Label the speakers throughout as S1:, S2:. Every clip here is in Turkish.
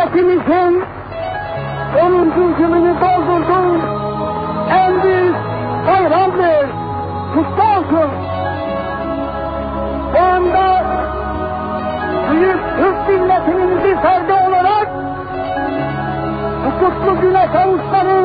S1: Cumhuriyetimizin 10. gününü doldurdun. En büyük bayramdır. Kutlu olsun. Bu anda büyük Türk milletinin bir ferdi olarak bu kutlu güne kavuşmanın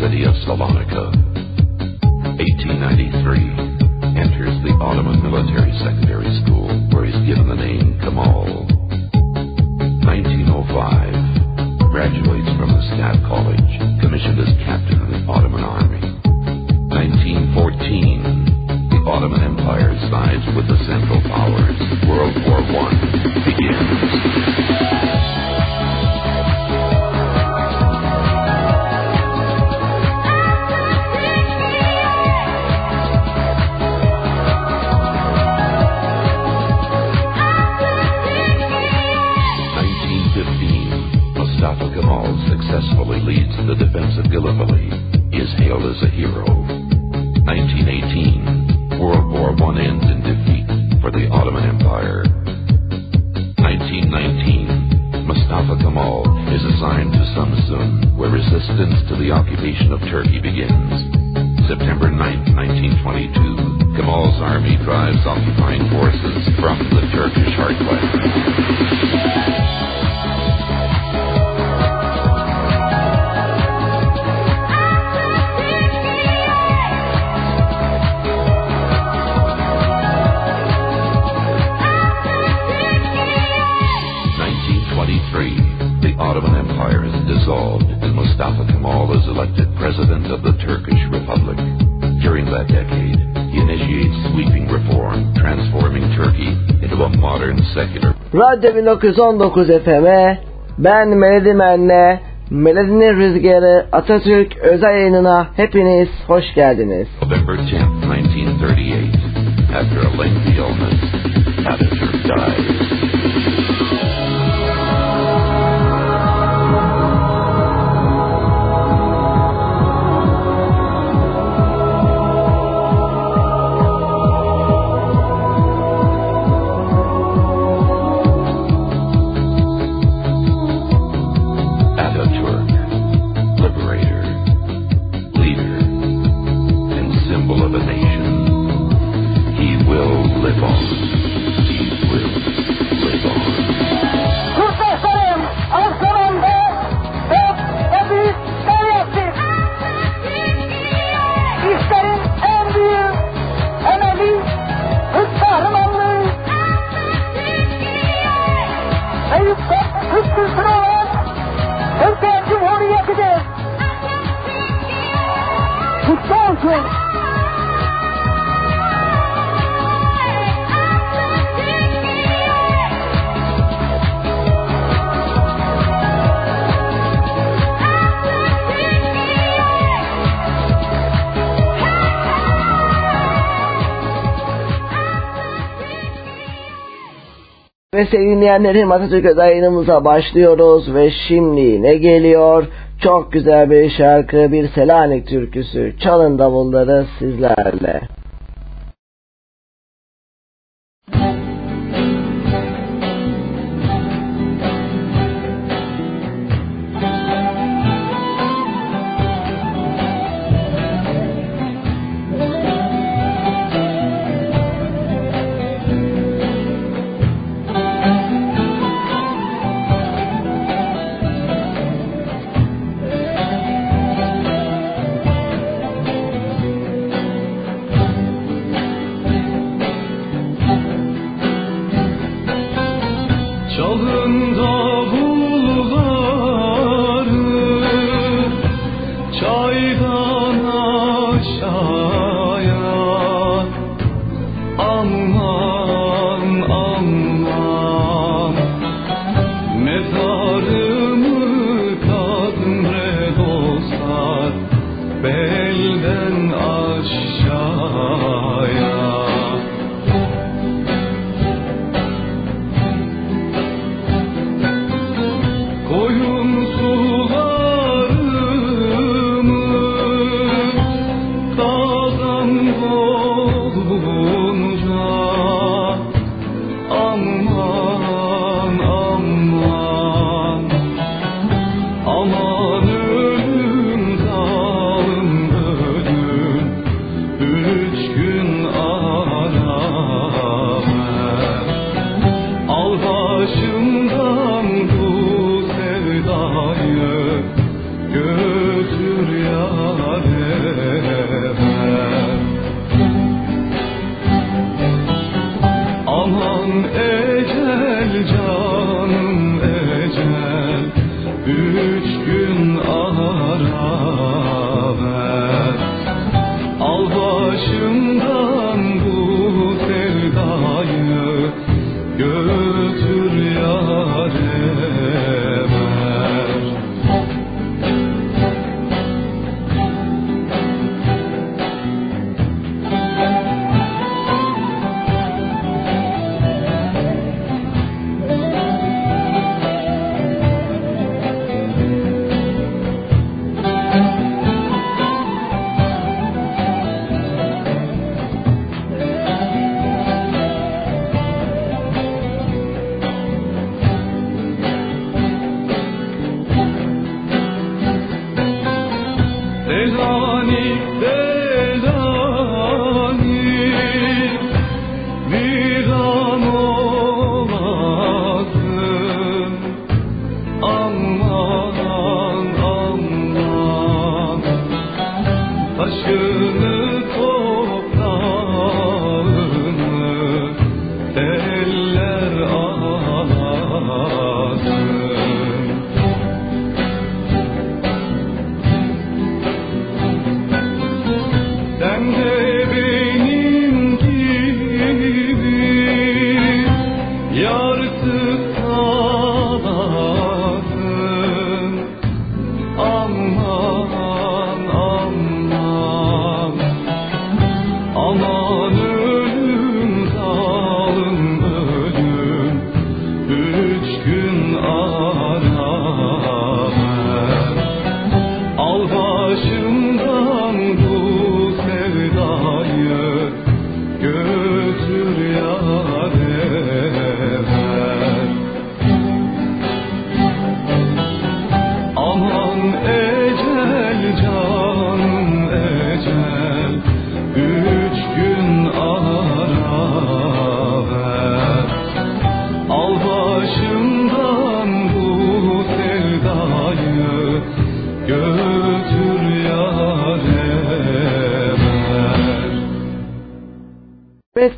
S2: city of Salonika. 1893 enters the Ottoman military sector.
S3: Radyo 1919 FM'e ben Melodi Menne, Melodinin Rüzgarı Atatürk özel yayınına hepiniz hoş geldiniz.
S2: November 10, 1938, after a lengthy illness, Atatürk
S1: died.
S3: Evet sevgili dinleyenlerim Atatürk Özel başlıyoruz ve şimdi ne geliyor? Çok güzel bir şarkı, bir Selanik türküsü. Çalın davulları sizlerle.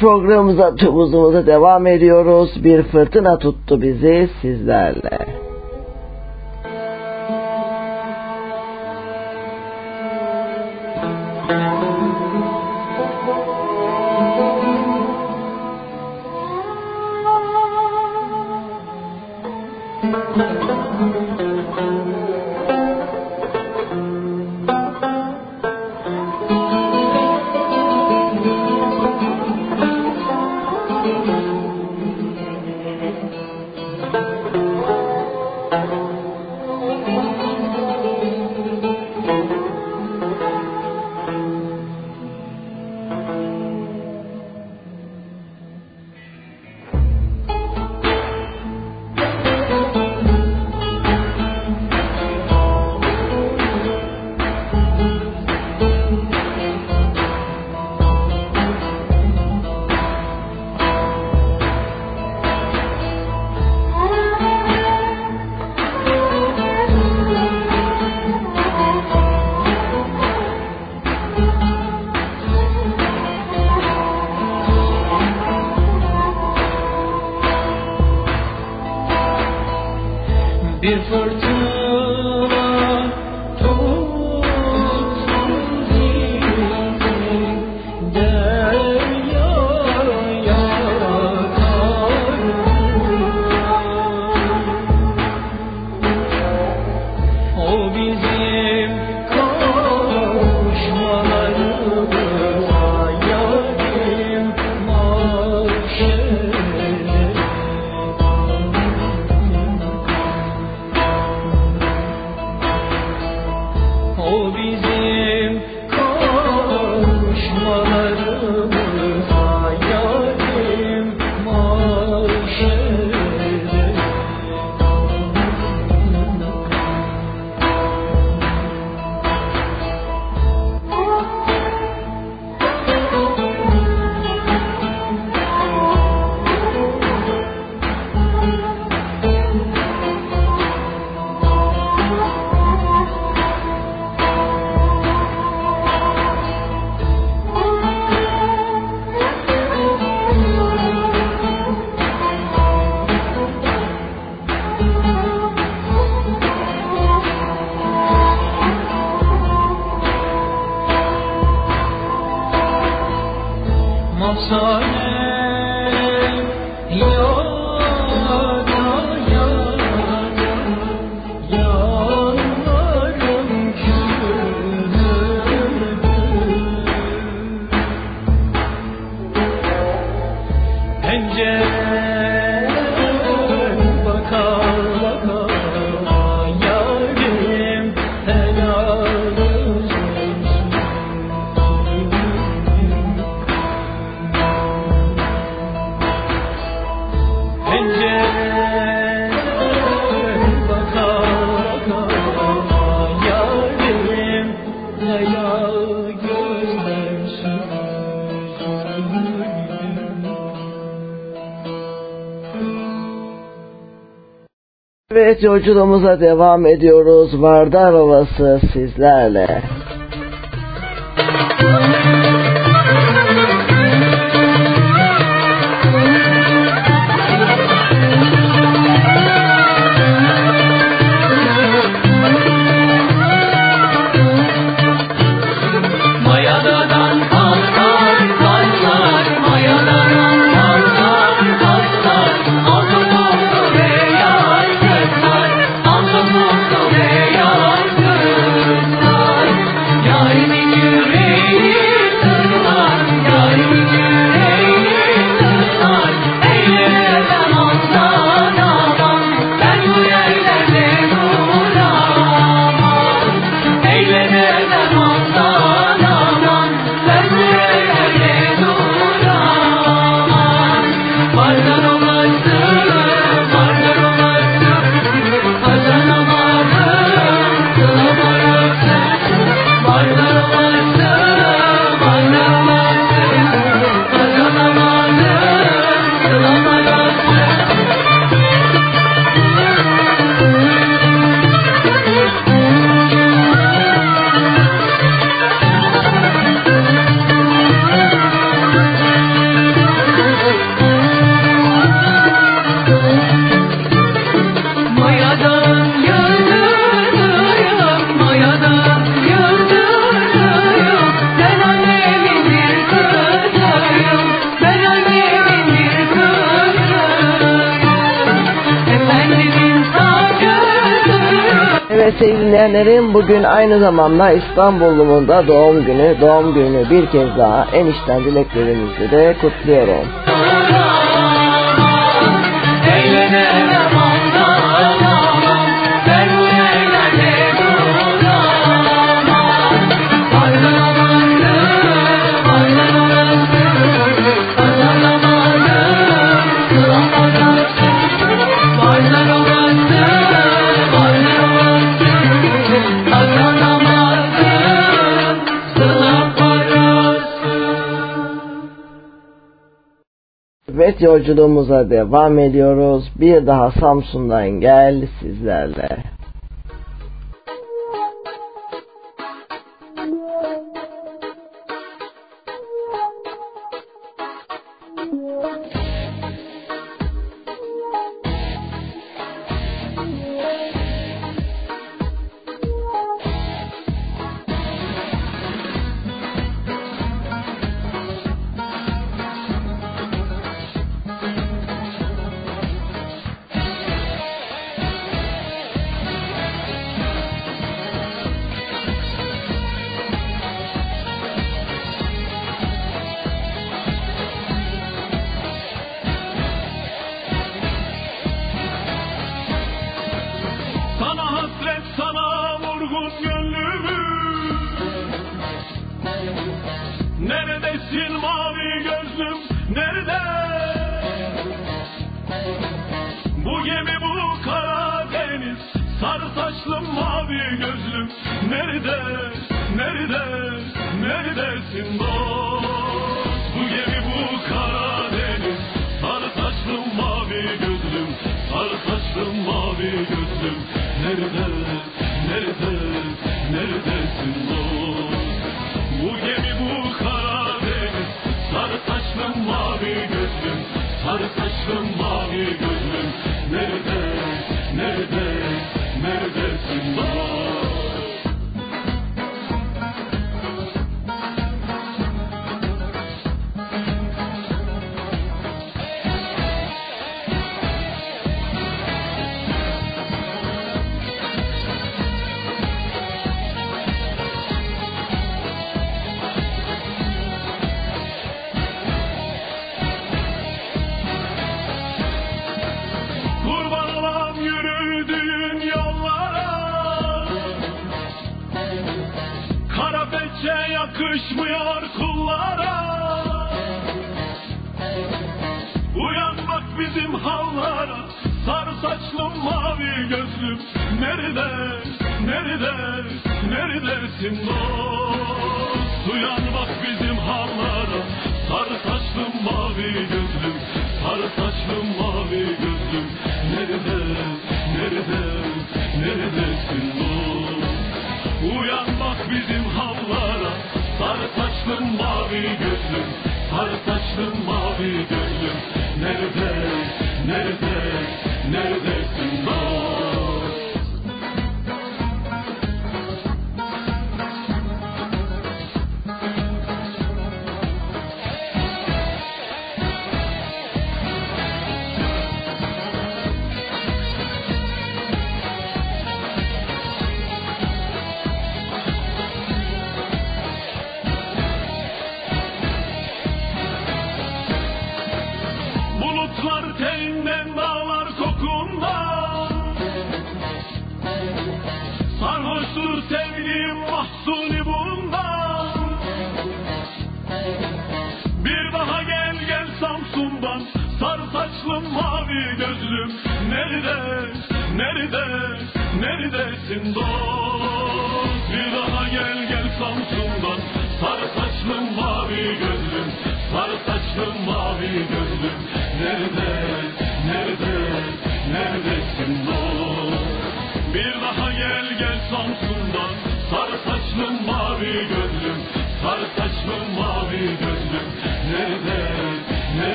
S4: Programımıza tümuzumuza devam ediyoruz. Bir fırtına tuttu bizi sizlerle. Yolculuğumuza devam ediyoruz. Vardar Ovası sizlerle.
S5: Bugün aynı zamanda İstanbul'umun da doğum günü. Doğum günü bir kez daha en içten dileklerimizi de kutluyorum. Evet yolculuğumuza devam ediyoruz. Bir daha Samsun'dan gel sizlerle.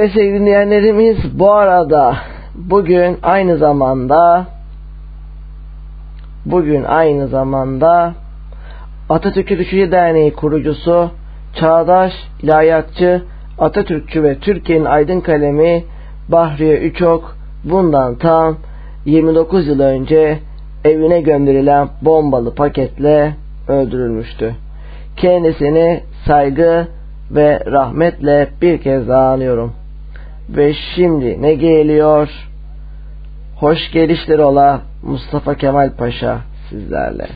S6: Evet sevgili dinleyenlerimiz bu arada bugün aynı zamanda bugün aynı zamanda Atatürk'ü Düşünce Derneği kurucusu Çağdaş İlahiyatçı Atatürkçü ve Türkiye'nin aydın kalemi Bahriye Üçok bundan tam 29 yıl önce evine gönderilen bombalı paketle öldürülmüştü. Kendisini saygı ve rahmetle bir kez daha anıyorum. Ve şimdi ne geliyor? Hoş gelişler ola Mustafa Kemal Paşa sizlerle.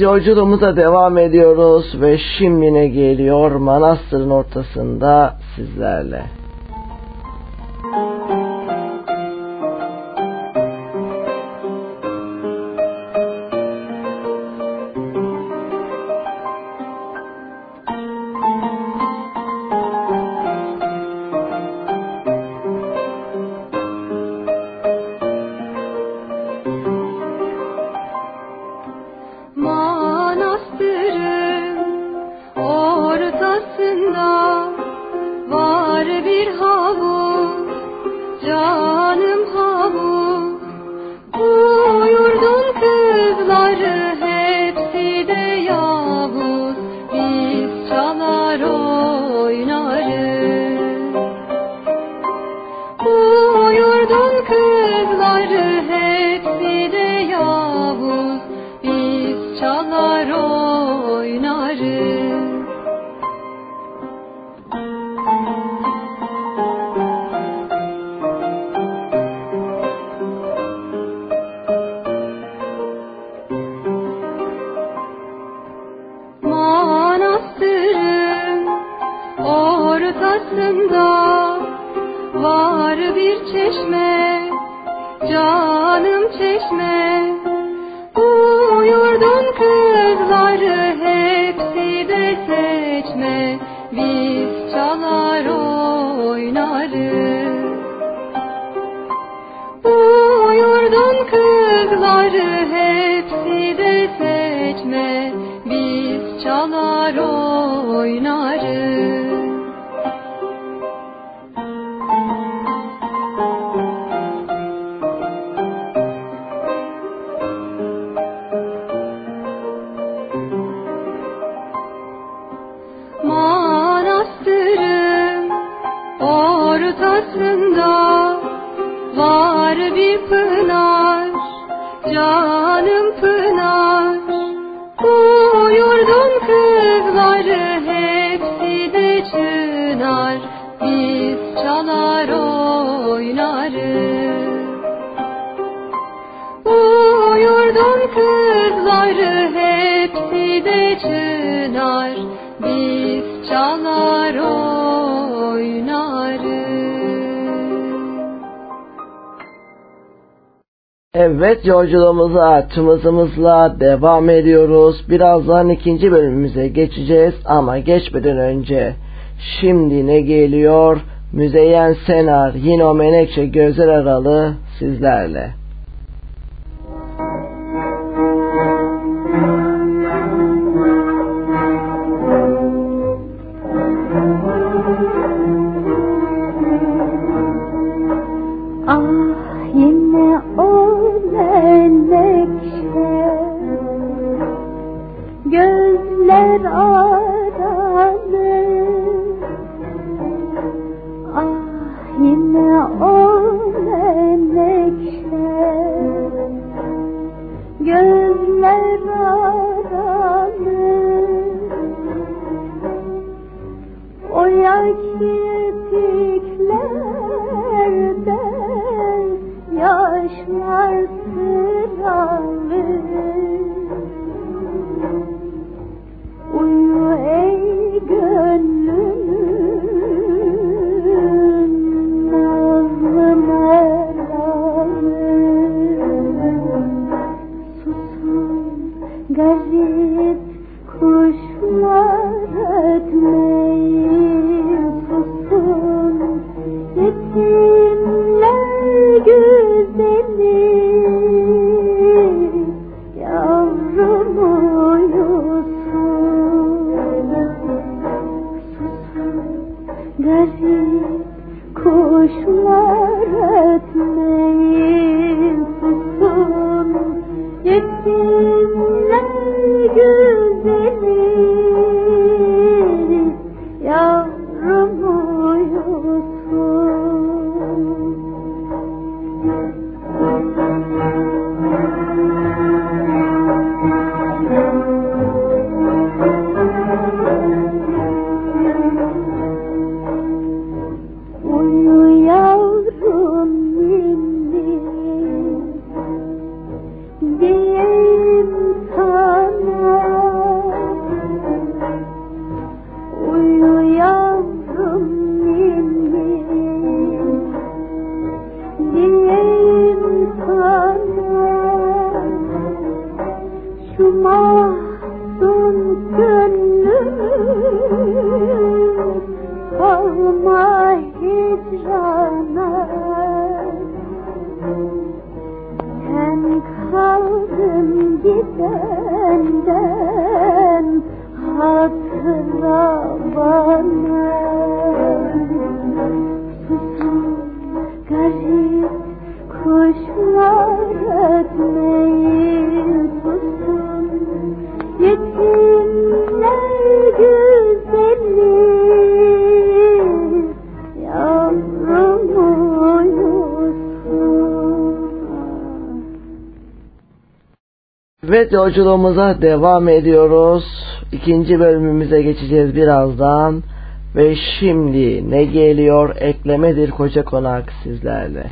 S6: Yolculuğumuza devam ediyoruz ve şimdi ne geliyor Manastır'ın ortasında sizlerle.
S7: Evet yolculuğumuza tımızımızla devam ediyoruz. Birazdan ikinci bölümümüze geçeceğiz ama geçmeden önce şimdi ne geliyor? Müzeyyen Senar yine o menekşe gözler aralı sizlerle. Evet yolculuğumuza devam ediyoruz. İkinci bölümümüze geçeceğiz birazdan. Ve şimdi ne geliyor eklemedir koca konak sizlerle.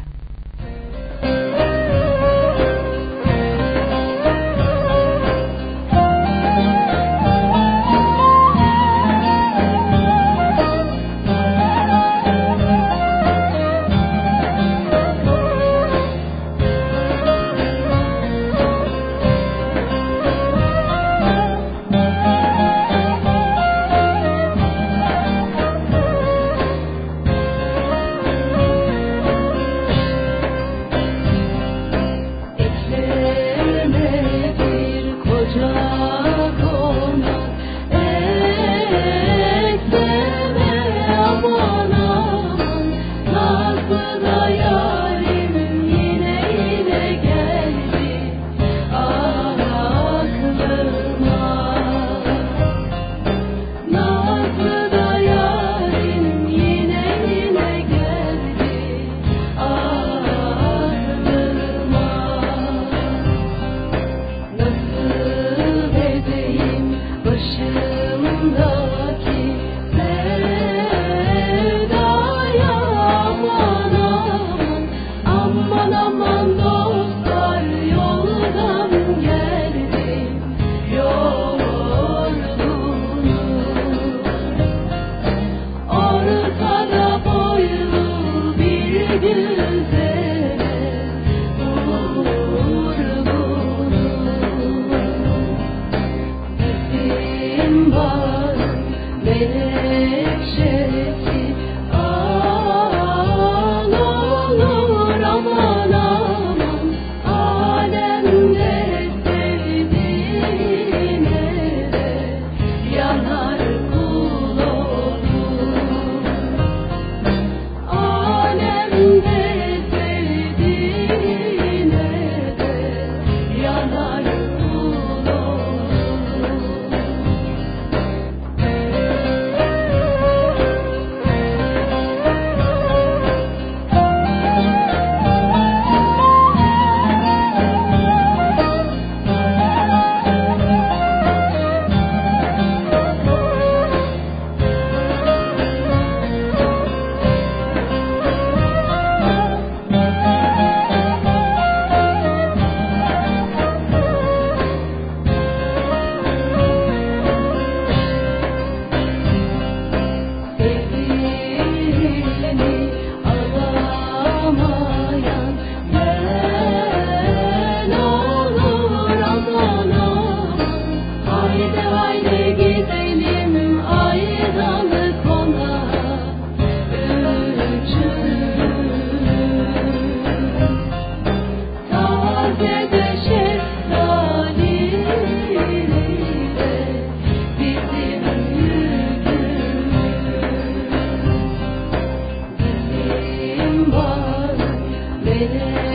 S7: Yeah.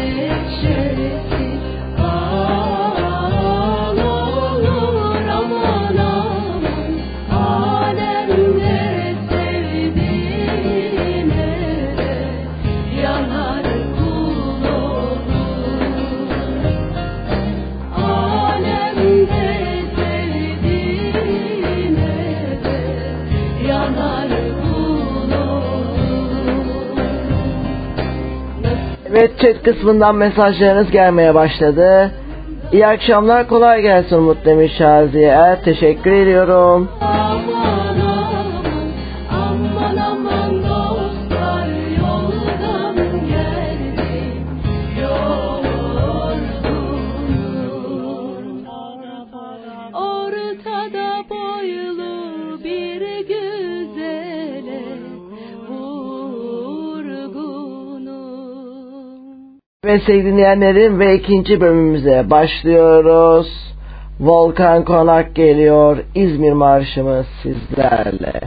S3: Chat kısmından mesajlarınız gelmeye başladı. İyi akşamlar kolay gelsin Umut demiş Şaziye Er. Teşekkür ediyorum. Ve sevgili dinleyenlerim ve ikinci bölümümüze başlıyoruz. Volkan Konak geliyor. İzmir Marşımız sizlerle.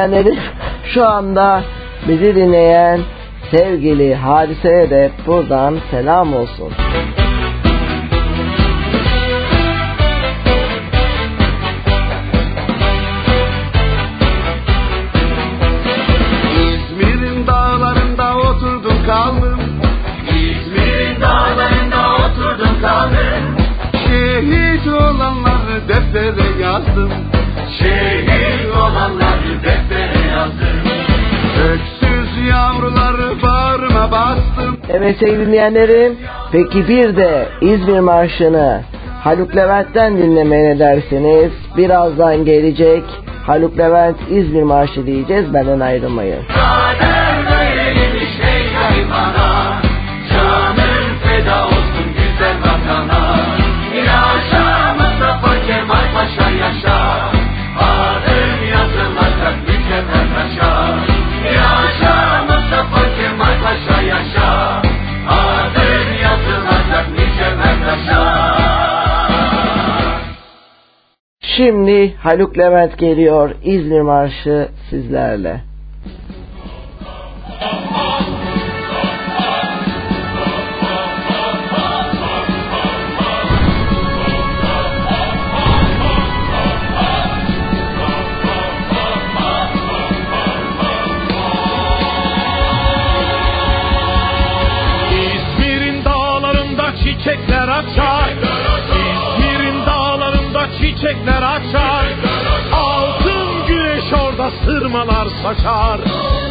S3: Dinleyenleri şu anda bizi dinleyen sevgili hadiseye de buradan selam olsun. Evet sevgili dinleyenlerim peki bir de İzmir Marşı'nı Haluk Levent'ten dinlemeye ne dersiniz? Birazdan gelecek Haluk Levent İzmir Marşı diyeceğiz benden ayrılmayın.
S8: Kader böyleymiş ey kaybana
S3: Şimdi Haluk Levent geliyor İzmir Marşı sizlerle.
S5: Saçar.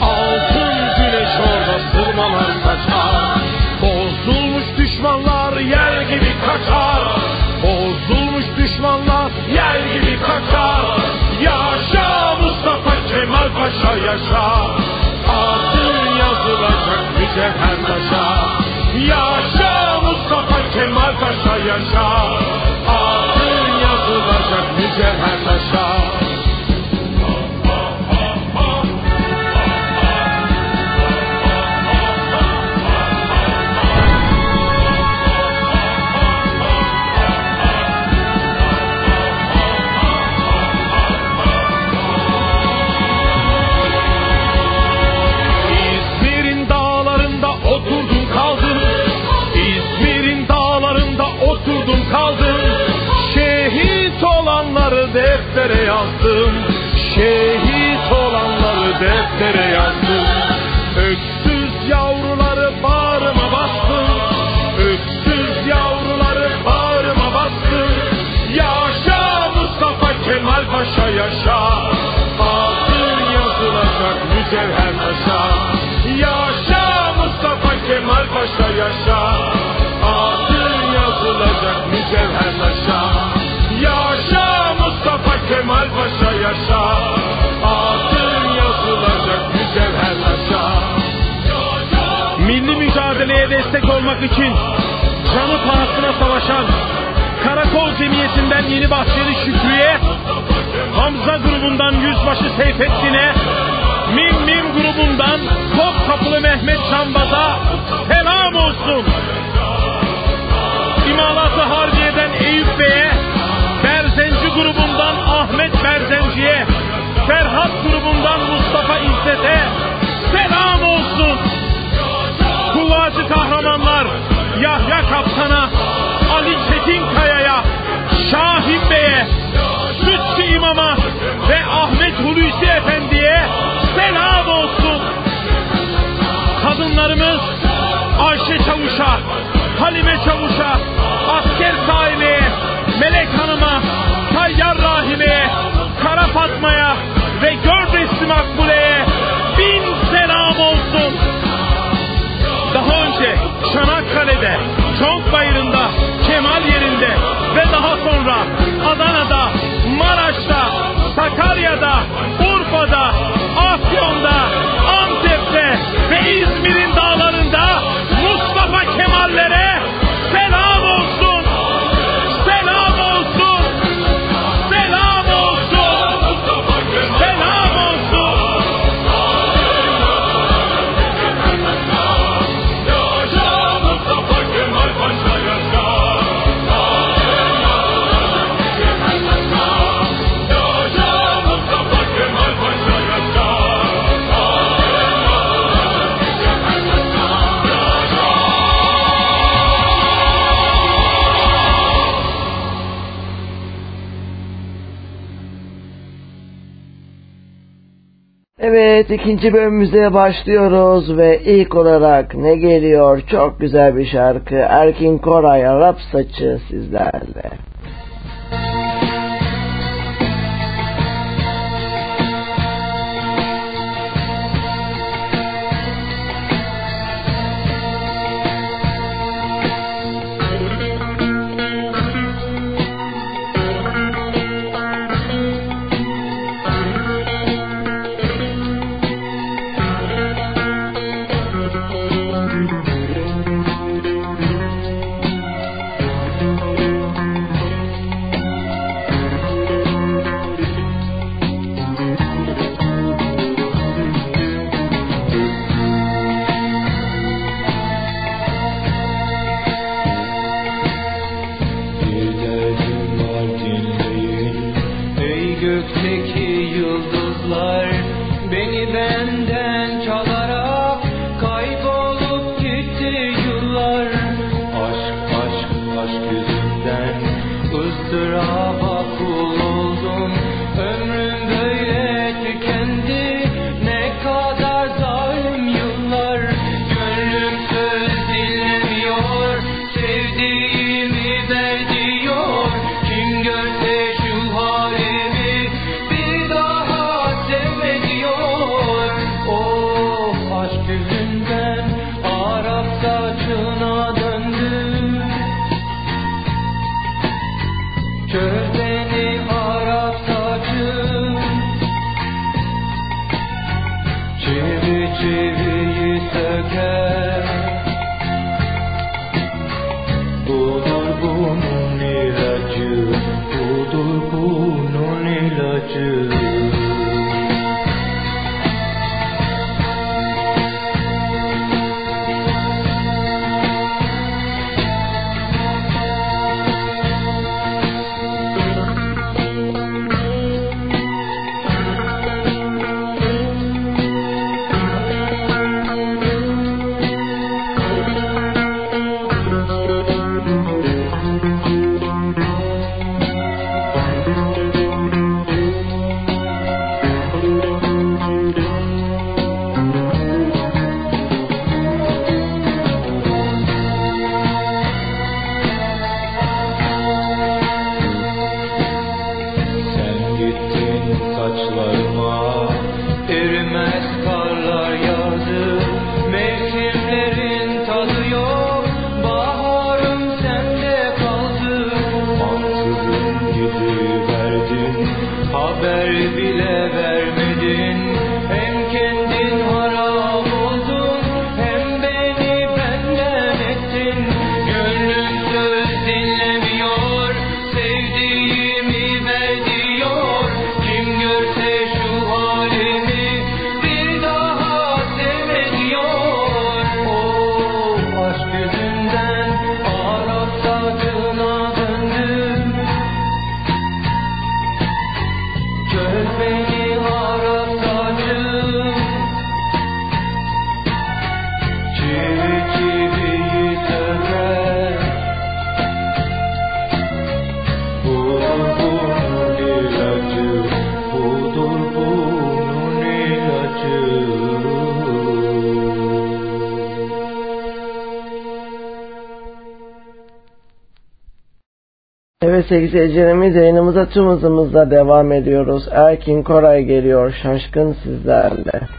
S5: Altın güneş orada sırmalar saçar. Bozulmuş düşmanlar yer gibi kaçar. Bozulmuş düşmanlar yer gibi kaçar. Yaşa Mustafa Kemal Paşa yaşa. Adın yazılacak mücevher taşa. Yaşa Mustafa Kemal Paşa yaşa. Adın yazılacak mücevher taşa. Oturdum kaldım. Şehit olanları deftere yazdım. Şehit olanları deftere yazdım. Öksüz yavruları bağrıma bastım. Öksüz yavruları bağrıma bastım. Yaşa Mustafa Kemal Paşa yaşa. Adın yazılacak mücevher taşa. Yaşa Mustafa Kemal Paşa yaşa. Mücevher taşa. Yaşa Mustafa Kemal Paşa yaşa. Adın yazılacak mücevher taşa. Milli mücadeleye destek olmak için canı pahasına savaşan Karakol Cemiyeti'nden Yeni Bahçeli Şükrü'ye, Hamza grubundan Yüzbaşı Seyfettin'e, Mim Mim grubundan Topkapılı Mehmet Şambaz'a selam olsun. İmalatı Harbiye'den Eyüp Bey'e, Berzenci grubundan Ahmet Berzenci'ye, Ferhat grubundan Mustafa İzzet'e selam olsun. Kuvacı kahramanlar Yahya Kaptan'a, Ali Çetinkaya'ya, Şahin Bey'e, Sütçü İmam'a ve Ahmet Hulusi Efendi'ye selam olsun. Kadınlarımız Ayşe Çavuş'a, Halime Çavuş'a, Asker Sahime'ye, Melek Hanım'a, Tayyar Rahime'ye, Kara Fatma'ya ve Gördesli Makbule'ye bin selam olsun. Daha önce Çanakkale'de, Çonk Bayırı'nda, Kemal yerinde ve daha sonra Adana'da, Maraş'ta, Sakarya'da, Urfa'da, Afyon'da, Antep'te ve İzmir'in dağlarında Mustafa Kemal'lere
S3: Evet ikinci bölümümüze başlıyoruz ve ilk olarak ne geliyor? Çok güzel bir şarkı. Erkin Koray Arap Saçı sizlerle. sevgili seyircilerimiz yayınımıza tüm hızımızla devam ediyoruz. Erkin Koray geliyor şaşkın sizlerle.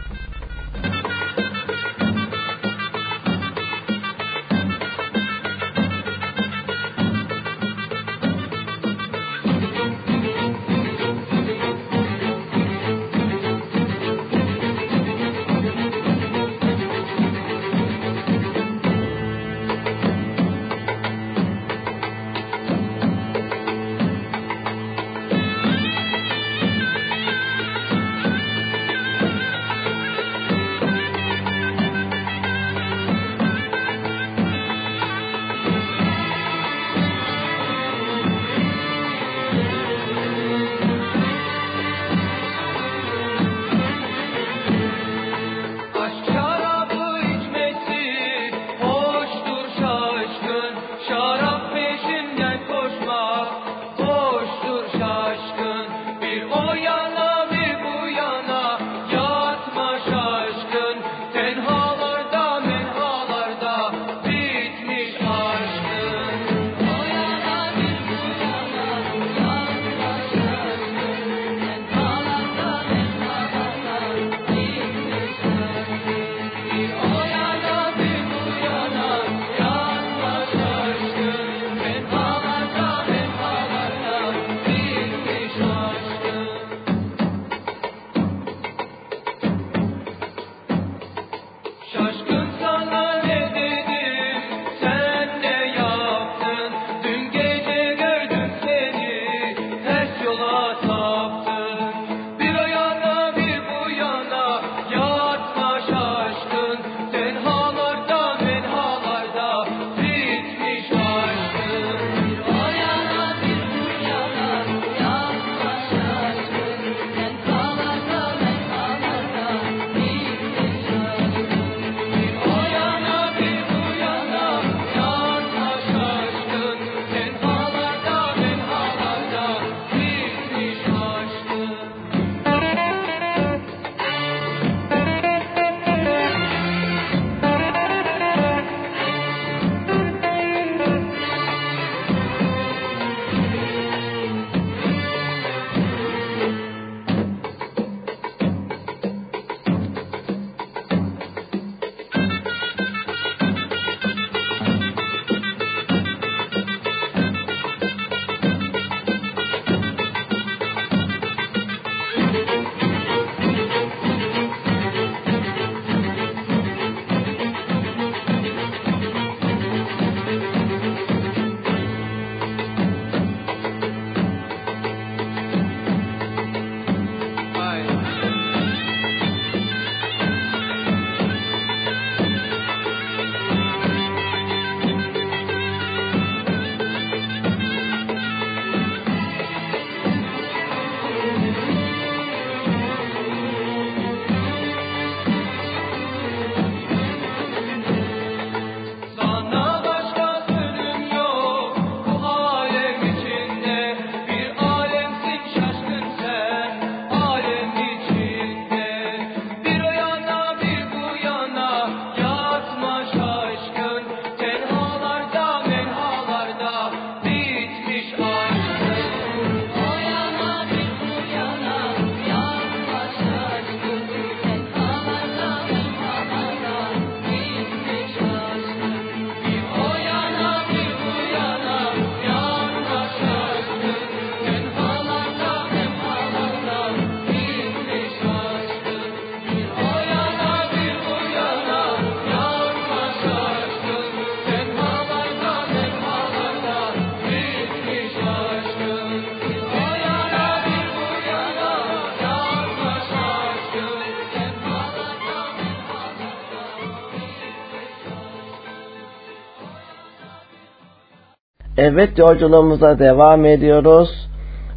S9: Evet yolculuğumuza devam ediyoruz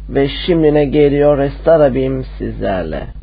S9: ve şimdi ne geliyor Estarabim sizlerle.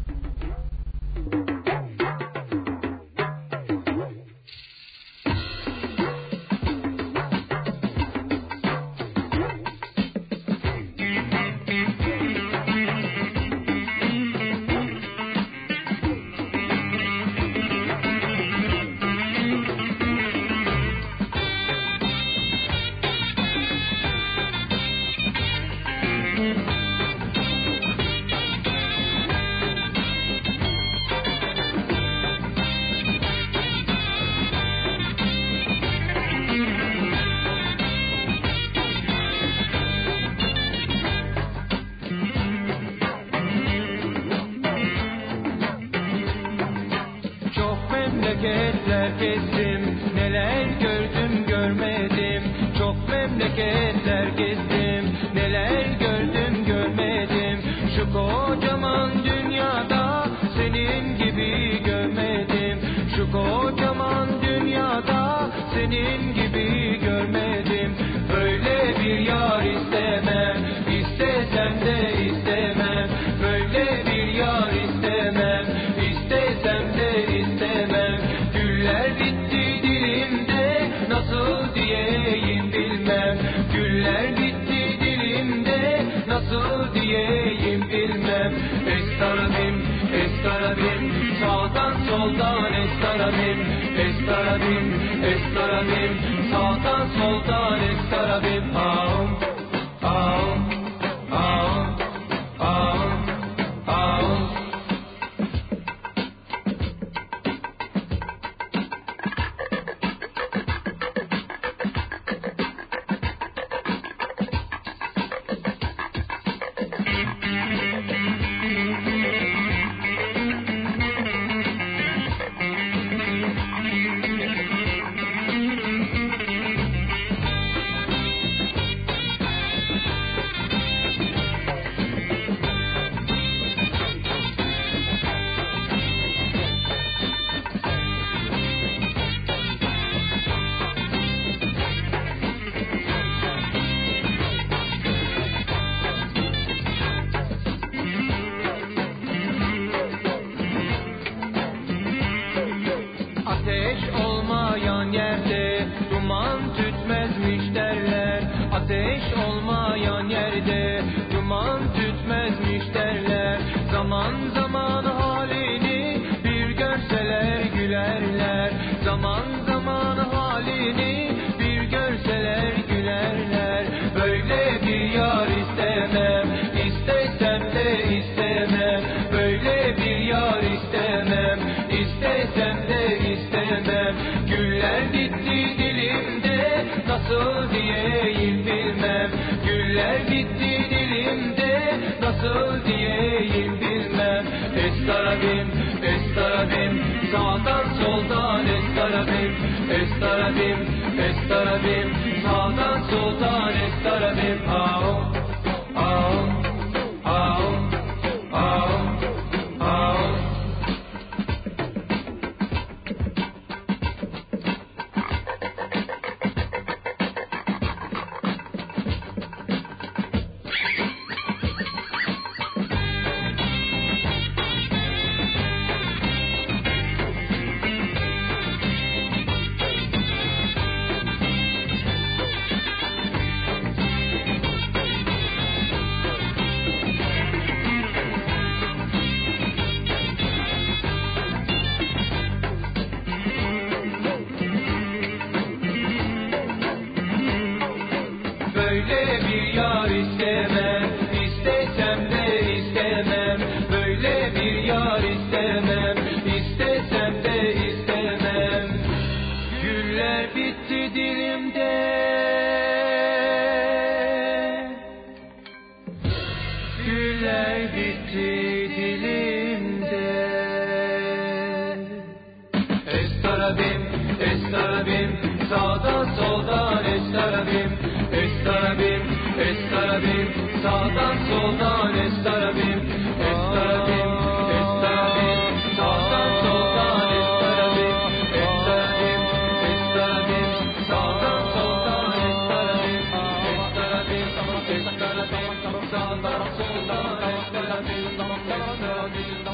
S9: da da da da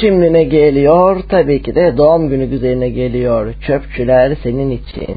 S9: Şimdi ne geliyor? Tabii ki de doğum günü üzerine geliyor. Çöpçüler senin için.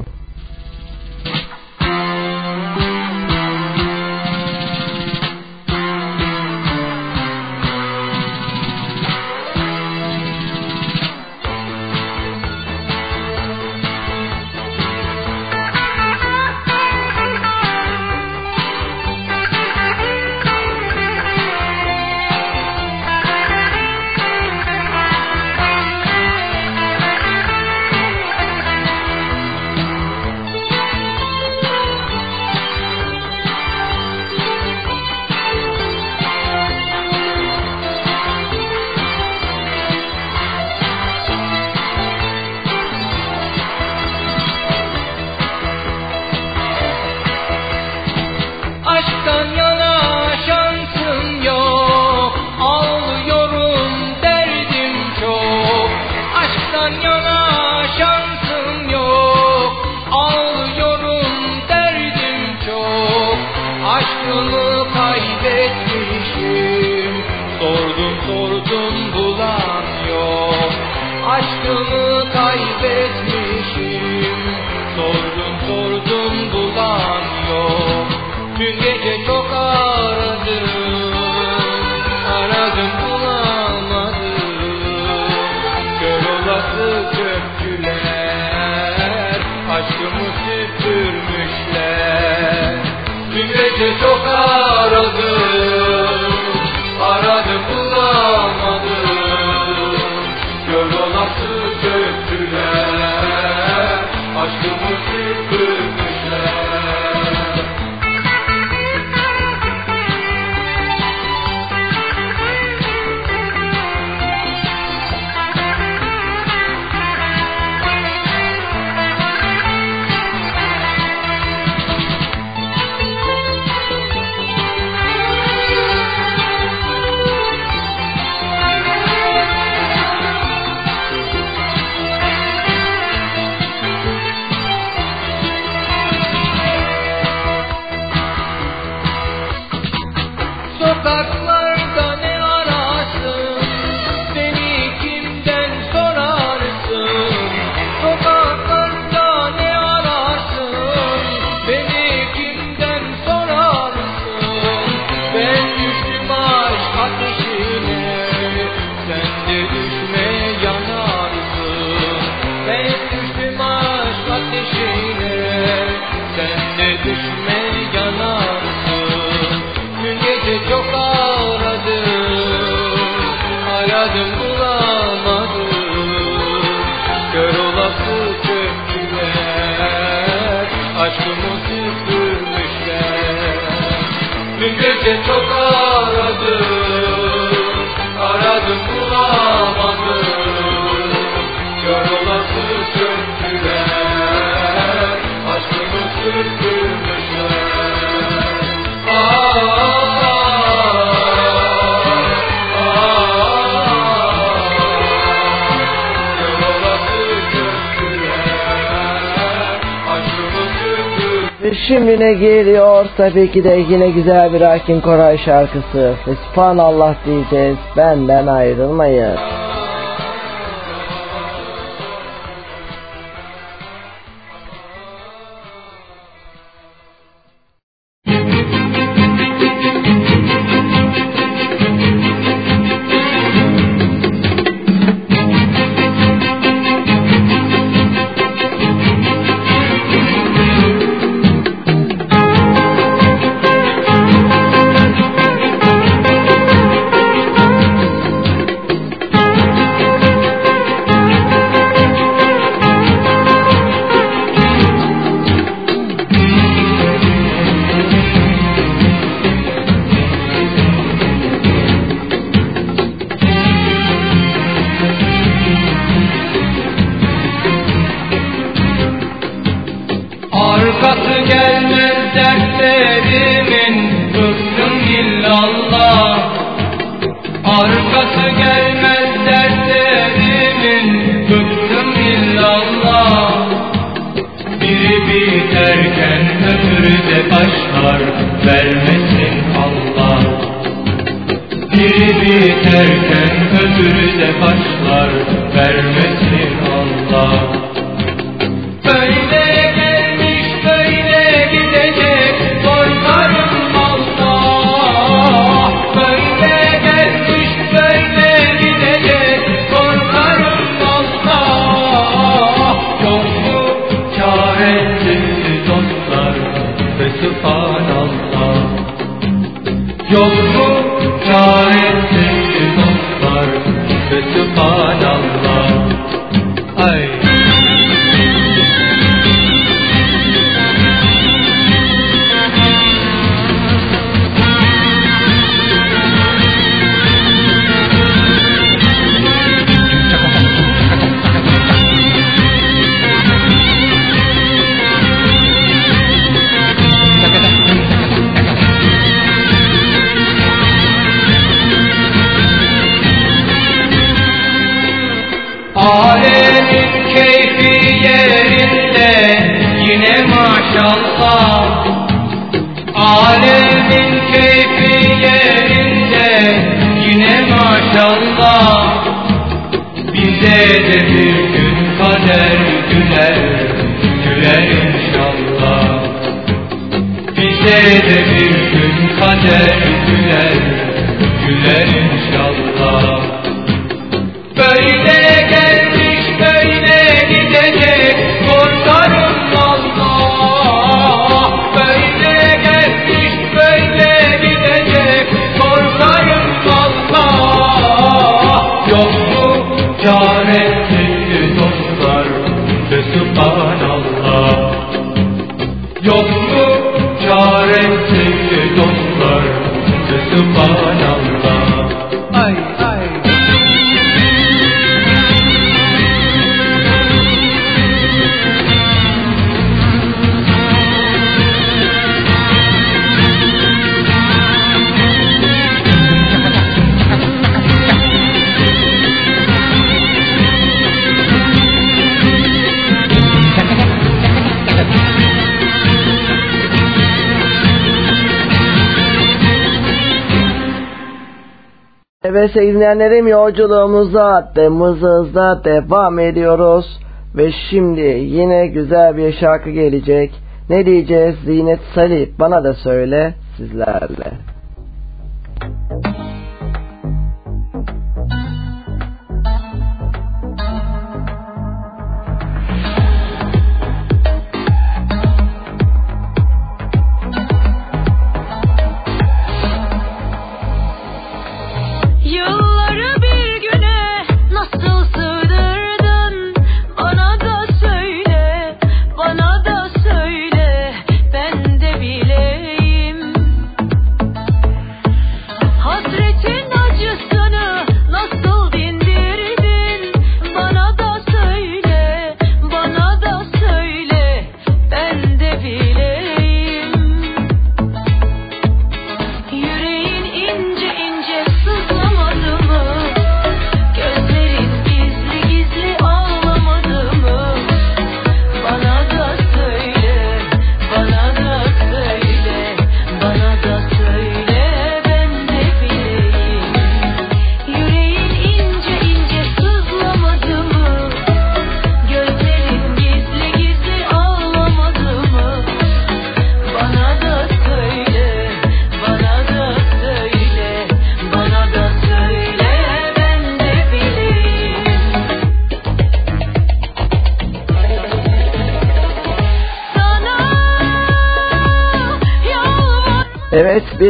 S9: Önüne geliyor tabii ki de yine güzel bir Akin Koray şarkısı. Ve Allah diyeceğiz. Benden ayrılmayın.
S6: sevgili yolculuğumuza temmuz hızla devam ediyoruz. Ve şimdi yine güzel bir şarkı gelecek. Ne diyeceğiz Zinet Salih bana da söyle sizlerle.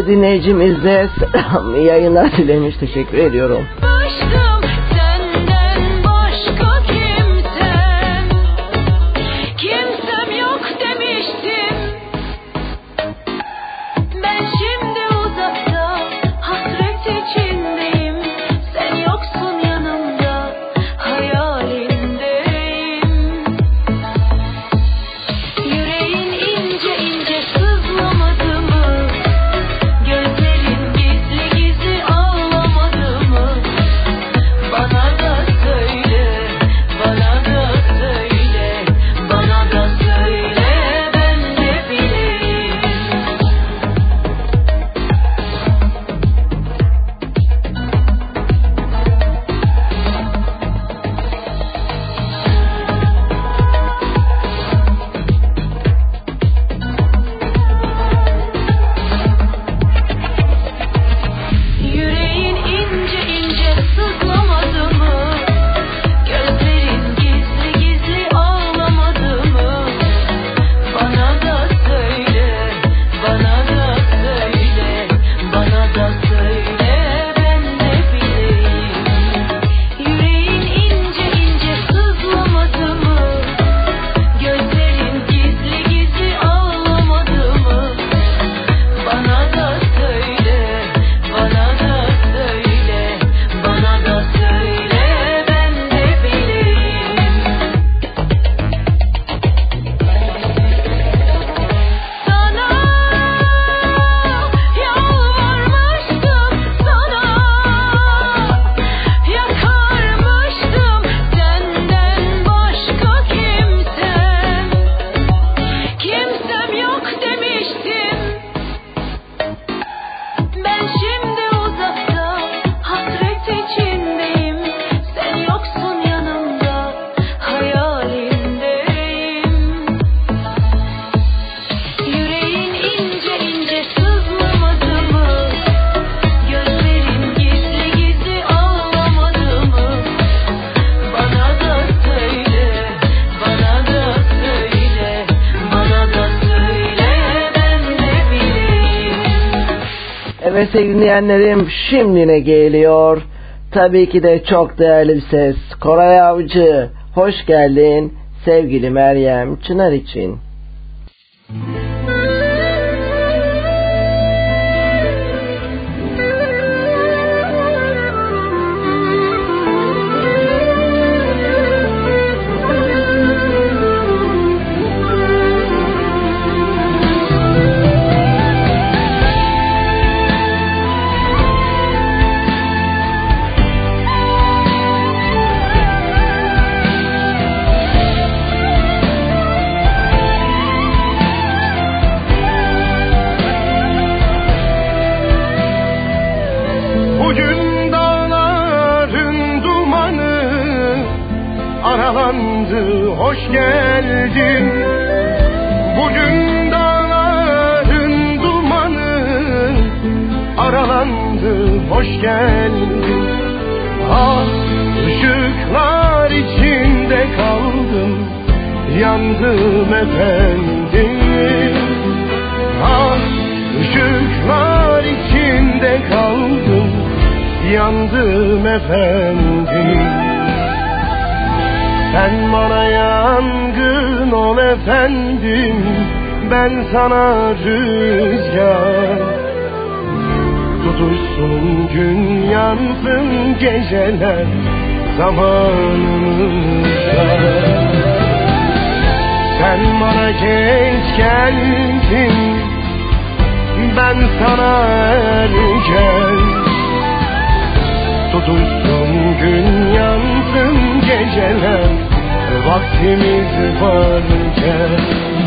S6: dinleyicimiz de selam yayınlar dilemiş. Teşekkür ediyorum.
S3: Sevgili dinleyenlerim şimdi ne geliyor? Tabii ki de çok değerli bir ses. Koray Avcı hoş geldin sevgili Meryem Çınar için.
S10: Ben sana rüzgar. Tutuşsun gün yansın geceler zamanımızda. Sen bana geç geldin Ben sana erken. Tutuşsun gün yansın geceler Vaktimiz varken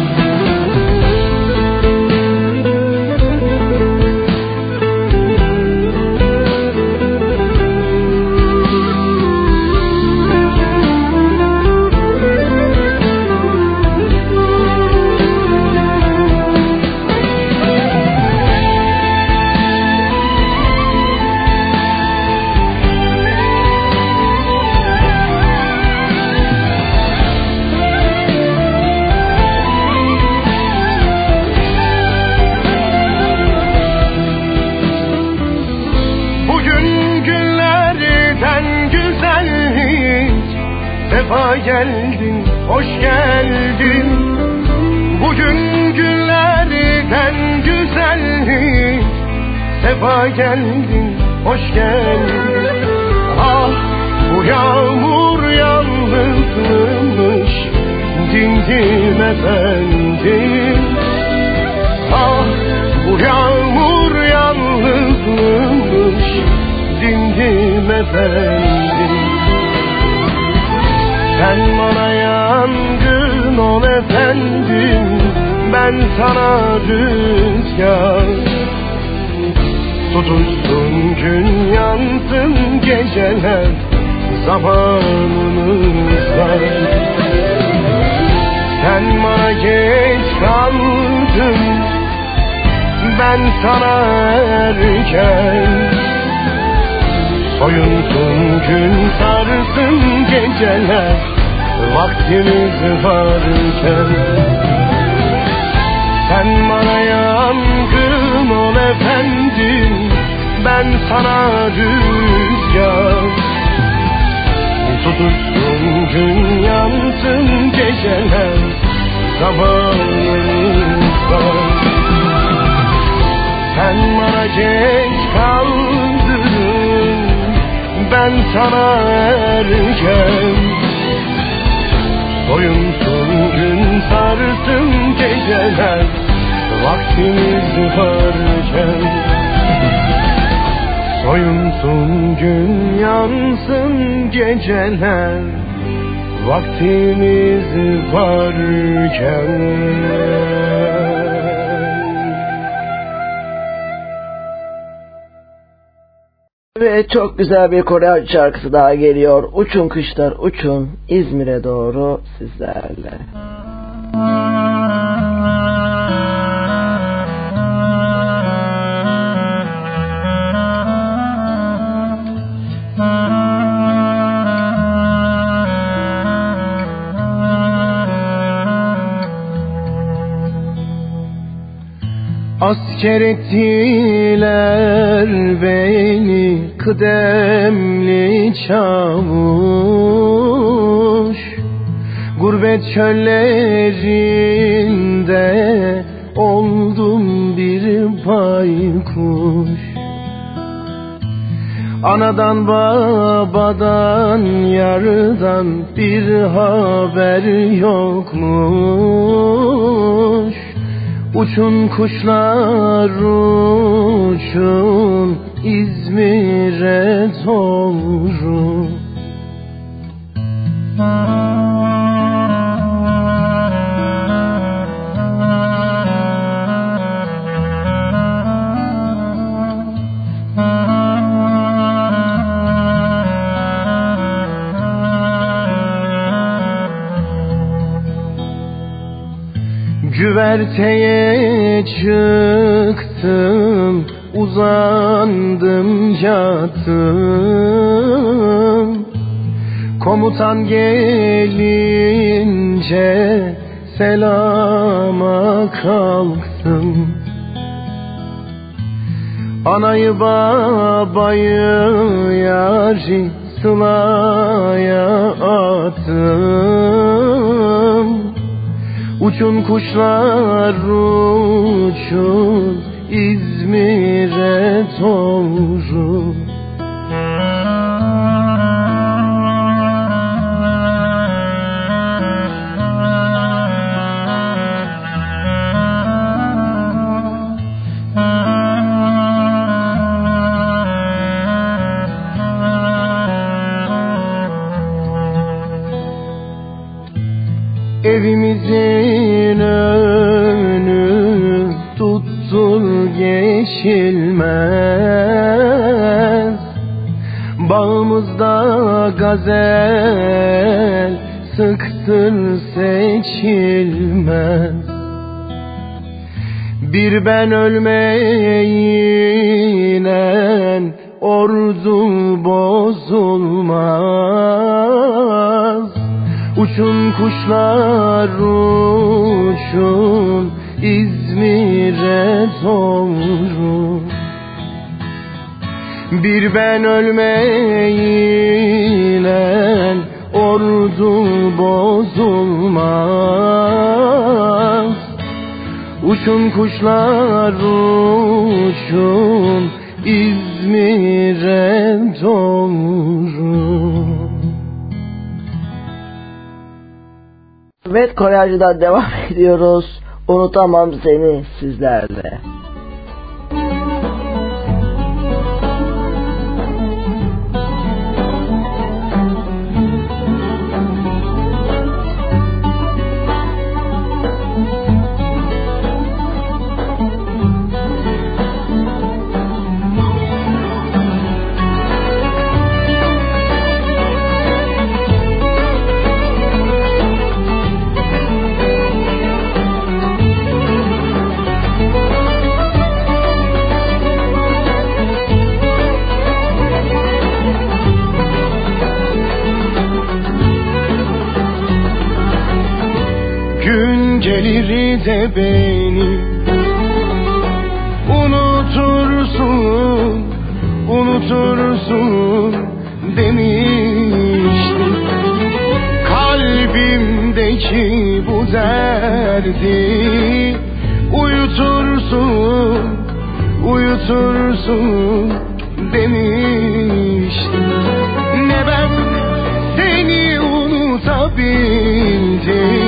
S10: hoş geldin. Bugün günlerden güzellik. Sefa geldin, hoş geldin. Ah bu yağmur yalnızmış Dindim efendim. Ah bu yağmur yalnızmış Dindim efendim. Sen bana yangın ol efendim Ben sana rüzgar. Tutuşsun gün yansın geceler Zamanımızda. Sen bana geç kaldın Ben sana erken. Soyunsun gün sarsın geceler Vaktimiz varken Sen bana yangın ol efendim. Ben sana rüzgar. Tutuşsun gün yansın geceler Zamanımızda Sen bana geç kaldın Ben sana erken Soyunsun gün sarsın geceler Vaktimiz varken Soyunsun gün yansın geceler Vaktimiz varken
S3: Ve çok güzel bir Kore şarkısı daha geliyor. Uçun kışlar uçun İzmir'e doğru sizlerle.
S11: Asker ettiler beni kıdemli çavuş. Gurbet çöllerinde oldum bir baykuş. Anadan babadan yardan bir haber yokmuş Uçun kuşlar uçun İzmir'e doğru Güverteye çıktım Uzandım yattım Komutan gelince Selama kalktım. Anayı babayı yari Sılaya attım Uçun kuşlar uçun İzmir'e doğru Bağımızda gazel sıktır seçilmez. Bir ben ölmeyle ordu bozulmaz. Uçun kuşlar uçun İzmir'e doğru Bir ben ölmeyle ordu bozulmaz Uçun kuşlar uçun İzmir'e doğru
S3: Evet Koreyacı'dan devam ediyoruz. Unutamam seni sizlerle.
S11: De beni unutursun, unutursun demiştim. Kalbimdeki bu derdi uyutursun, uyutursun demiştim. Ne ben seni unutabildim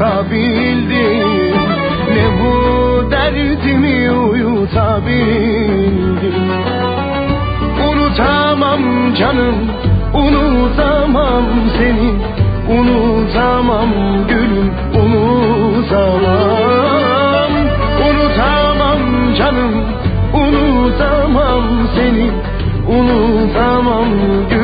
S11: uyutabildim? Ne bu derdimi uyutabildim? Unutamam canım unutamam seni. Unutamam gülüm unutamam. Unutamam canım unutamam seni. Unutamam gülüm.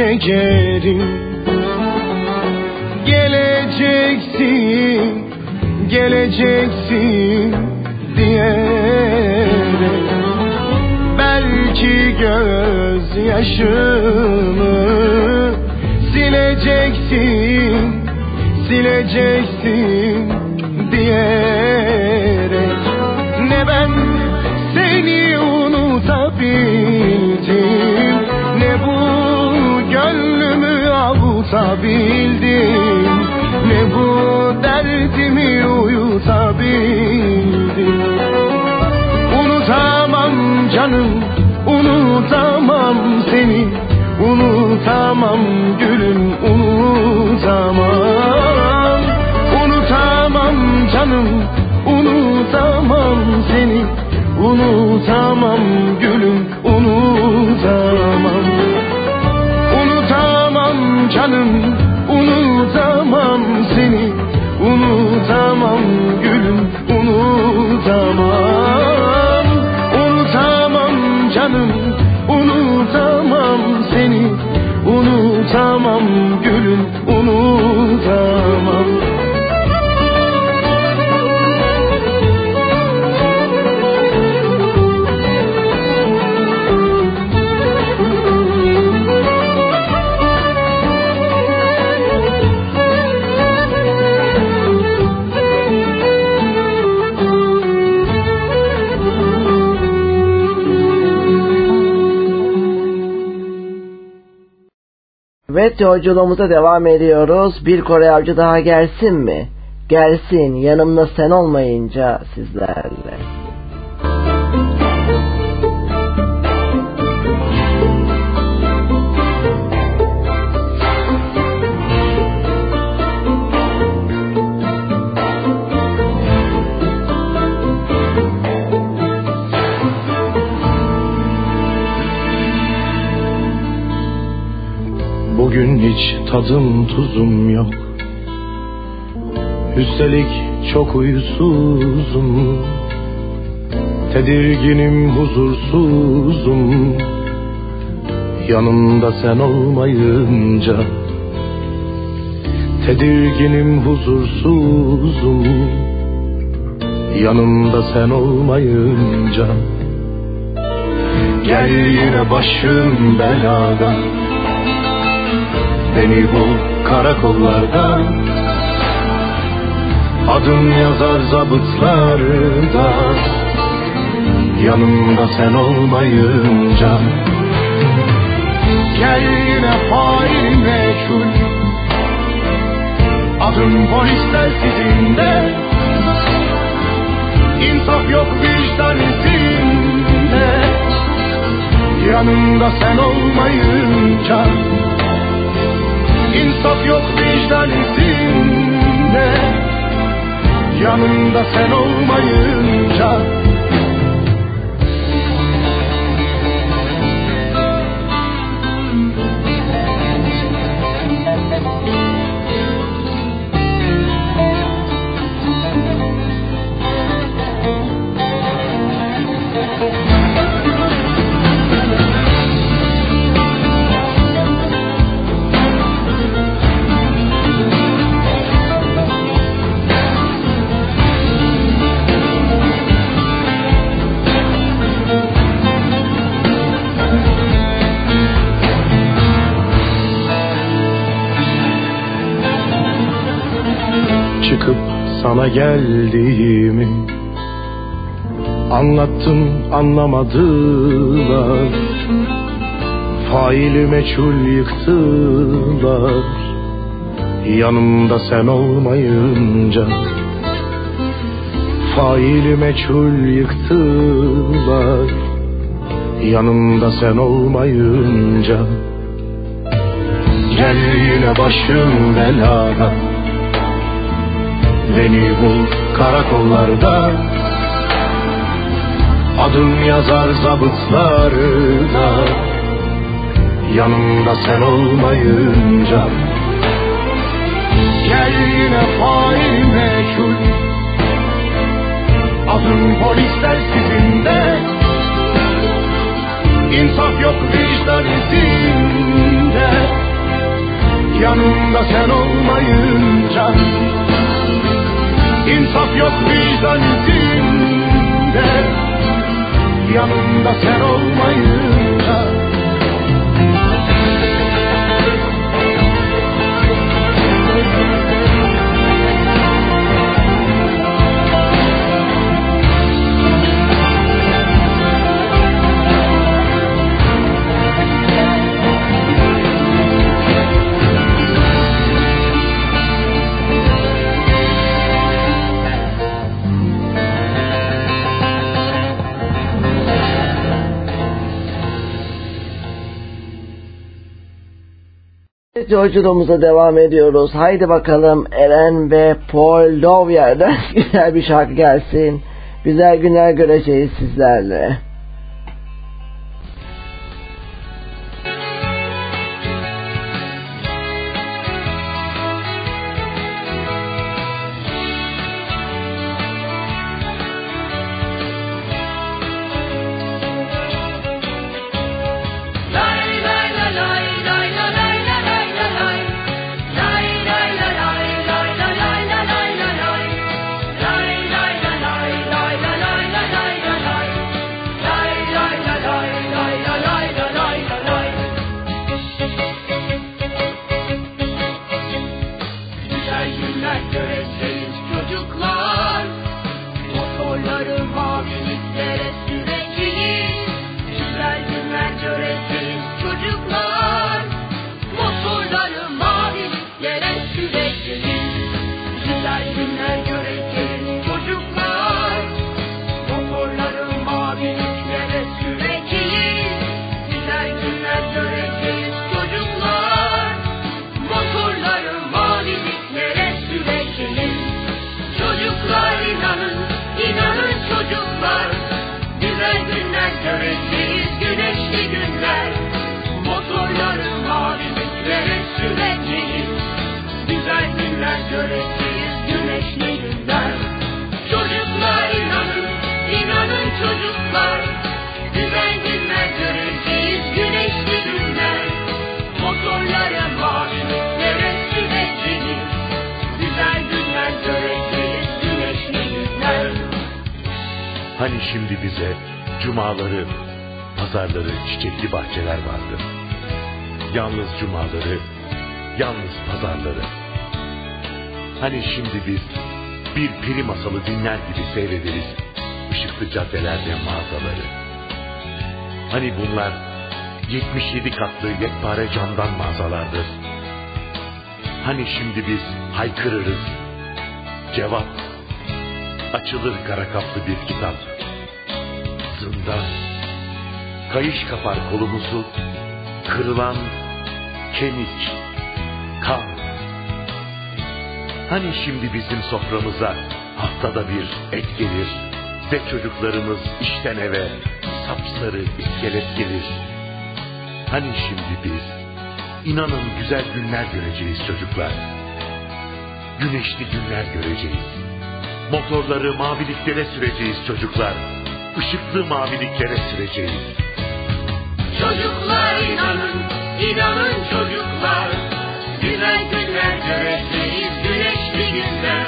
S11: Aşkını çekerim. Geleceksin, geleceksin diyerek. Belki gözyaşımı unutamam seni Unutamam gülüm unutamam. Unutamam canım unutamam seni Unutamam gülüm unutamam. Unutamam canım Unutamam
S3: Evet yolculuğumuza devam ediyoruz. Bir Kore avcı daha gelsin mi? Gelsin yanımda sen olmayınca sizlerle.
S11: Hiç tadım tuzum yok. Üstelik çok uyusuzum Tedirginim huzursuzum. Yanımda sen olmayınca Tedirginim huzursuzum. Yanımda sen olmayınca Gel yine başım belada Beni bul karakollarda. Adım yazar zabıtlarda. Yanımda sen olmayınca. Gel yine fail meçhul. Adım polisler sizinde. İnsaf yok vicdan izinde Yanımda sen olmayınca İnsaf yok vicdan izinde Yanımda sen olmayınca sana geldiğimi
S10: Anlattım anlamadılar. Faili meçhul yıktılar. Yanımda sen olmayınca Faili meçhul yıktılar. Yanımda sen olmayınca Gel yine başım belada Beni bul karakollarda. Adım yazar zabıtlarda Yanımda sen olmayınca. Gel yine fail meçhul. Adım polisler sizinde. İnsaf yok vicdan izinde. Yanımda sen olmayınca İnsaf yok vicdan izinde Yanımda sen olmayınca
S3: Yolculuğumuza devam ediyoruz. Haydi bakalım Eren ve Paul Lovyer'den güzel bir şarkı gelsin. Güzel günler göreceğiz sizlerle.
S12: Cumaları, yalnız pazarları. Hani şimdi biz bir peri masalı dinler gibi seyrederiz ışıklı caddelerde mağazaları. Hani bunlar 77 katlı yekpare camdan mağazalardır. Hani şimdi biz haykırırız. Cevap açılır kara kaplı bir kitap. Zindan kayış kapar kolumuzu. Kırılan kemik, kan. Hani şimdi bizim soframıza haftada bir et gelir ve çocuklarımız işten eve sapsarı iskelet gelir. Hani şimdi biz inanın güzel günler göreceğiz çocuklar. Güneşli günler göreceğiz. Motorları maviliklere süreceğiz çocuklar. Işıklı maviliklere süreceğiz.
S7: Çocuklar inanın, inanın çocuklar Güzel günler göreceğiz, güneşli günler.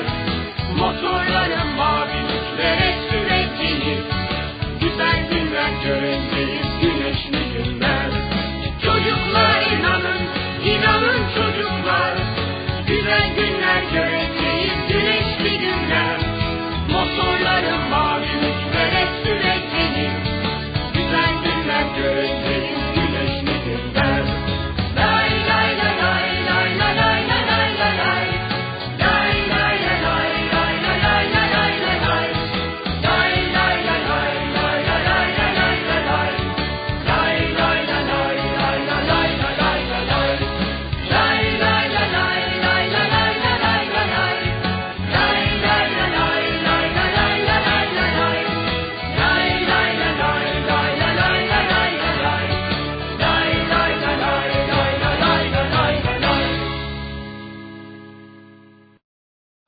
S7: Motorları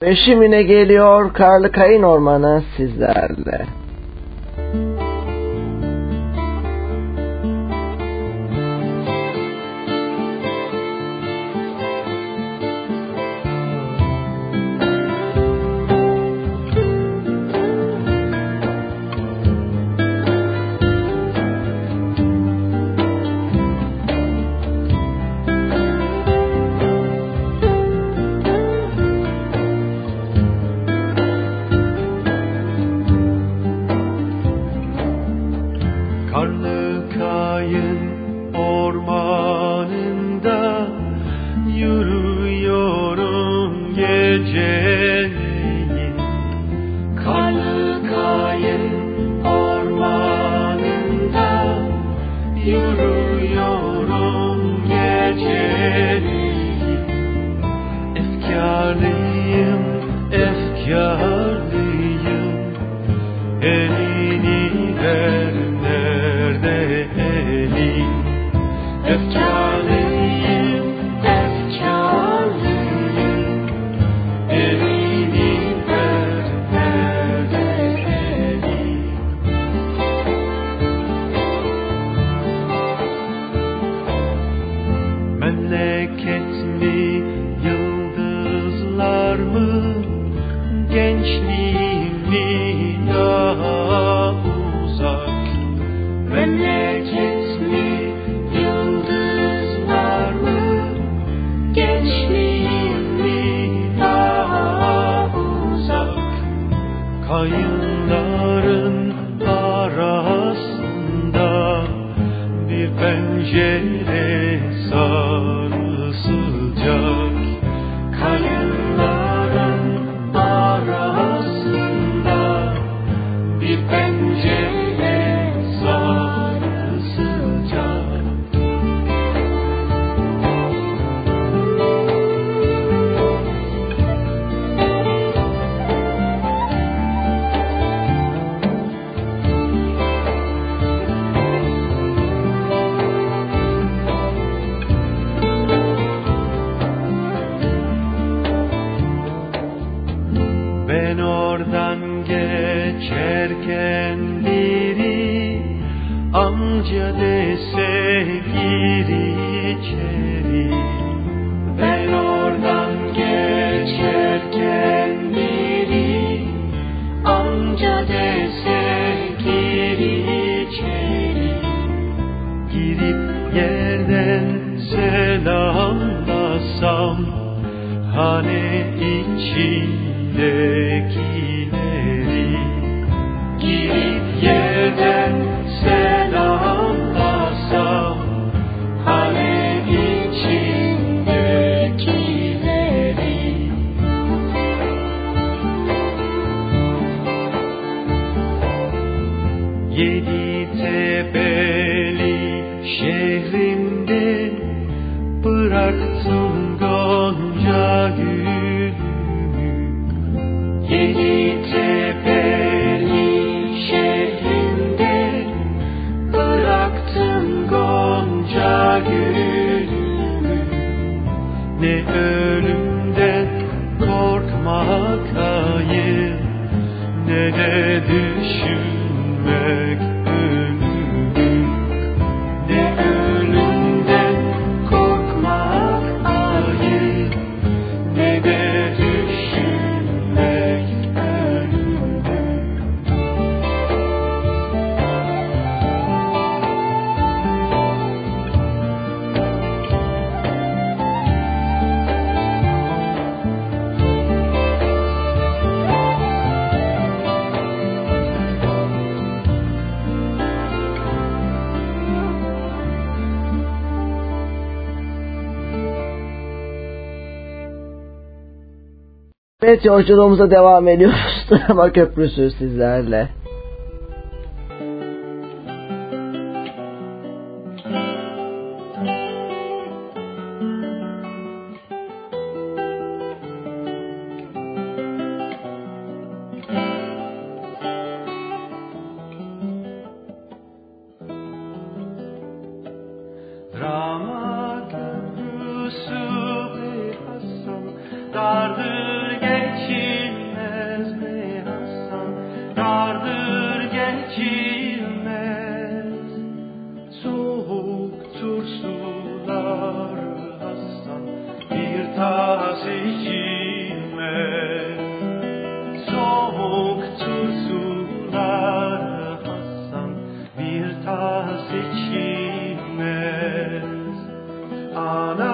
S13: Ve şimdi geliyor Karlı Kayın Ormanı sizlerle. Evet yolculuğumuza devam ediyoruz. Drama Köprüsü sizlerle. seçilmez. Ana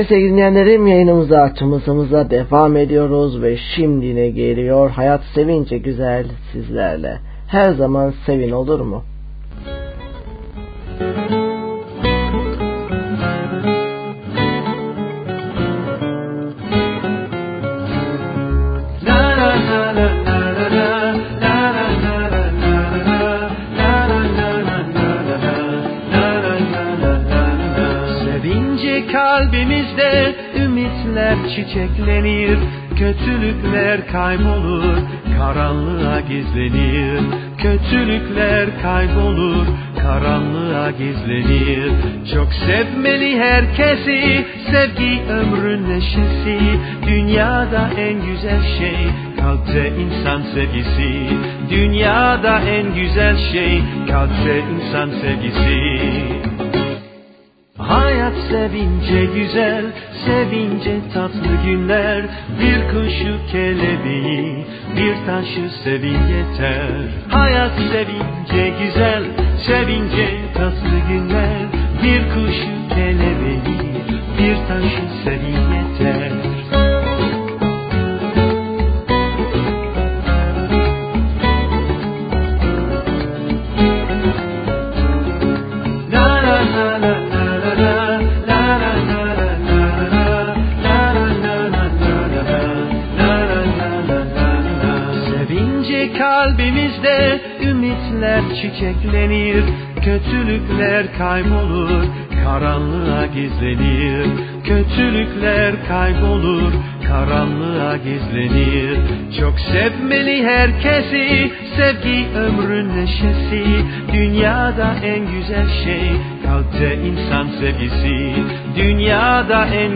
S3: Evet sevgili dinleyenlerim yayınımıza açımızımıza devam ediyoruz ve şimdi ne geliyor hayat sevince güzel sizlerle. Her zaman sevin olur mu?
S13: gizlenir. Kötülükler kaybolur karanlığa gizlenir. Çok sevmeli herkesi sevgi ömrün neşesi. Dünyada en güzel şey kalpte insan sevgisi. Dünyada en güzel şey kalpte insan sevgisi.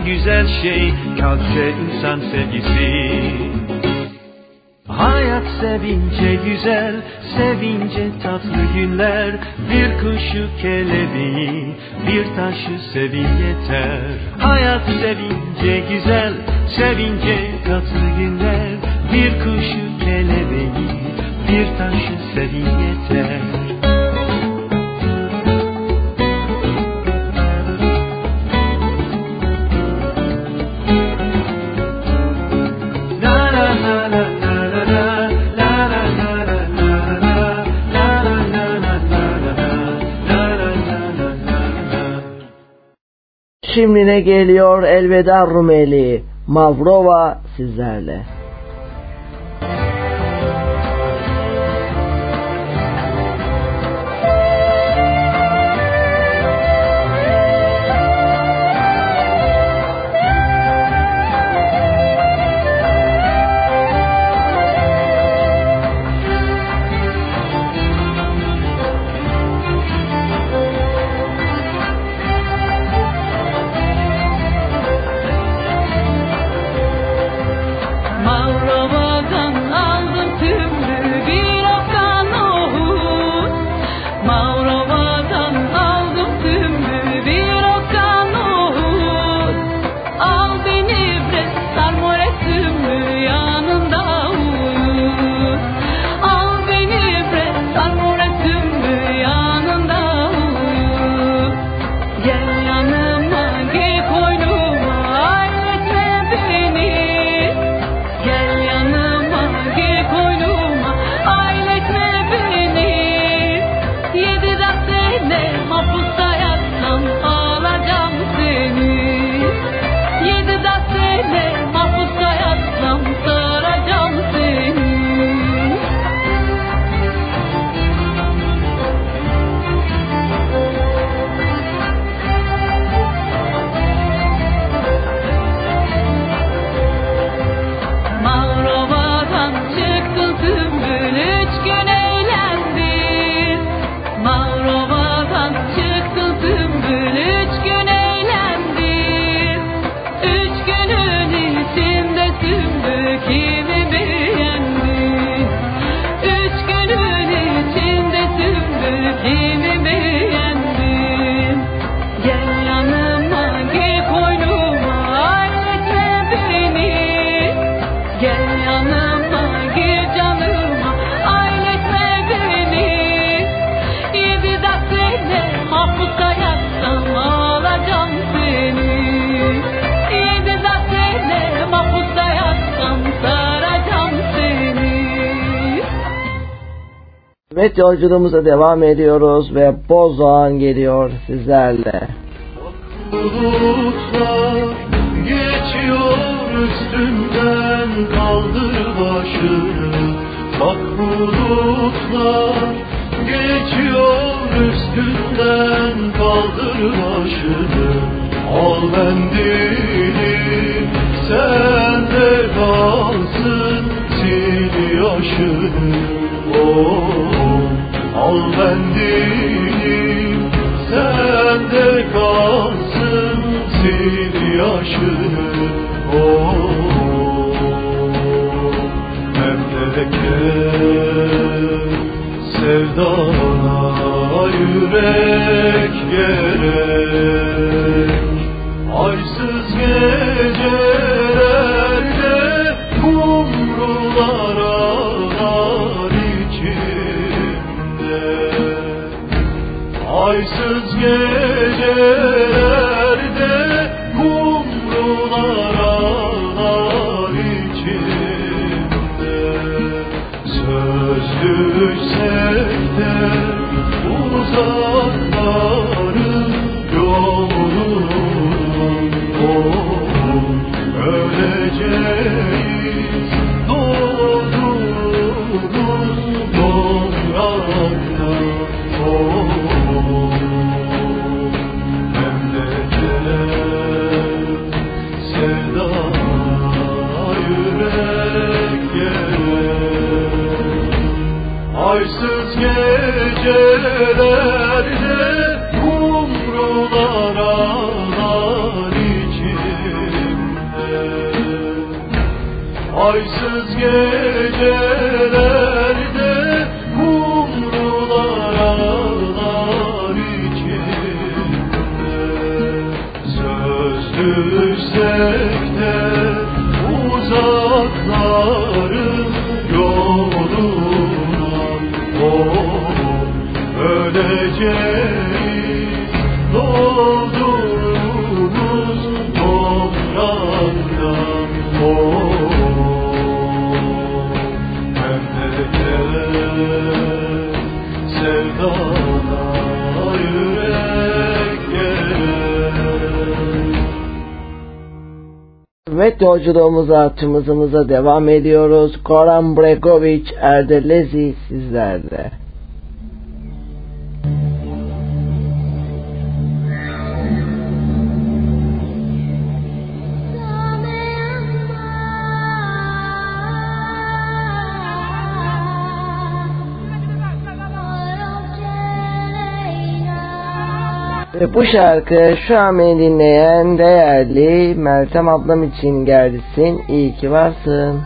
S13: güzel şey. Kalpte insan sevgisi.
S14: elveda Rumeli. Mavrova sizlerle. Yolculuğumuza devam ediyoruz ve Bozdoğan geliyor sizlerle.
S3: Evet yolculuğumuza, tımızımıza devam ediyoruz. Koran Bregovic, Erdelezi sizlerle. Bu şarkı şu an beni dinleyen değerli Meltem ablam için gelsin. İyi ki varsın.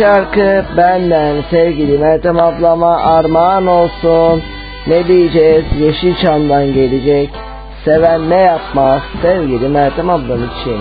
S3: Şarkı benden sevgili Meltem ablama armağan olsun. Ne diyeceğiz? Yeşilçam'dan gelecek. Seven ne yapmaz sevgili Meltem ablam için.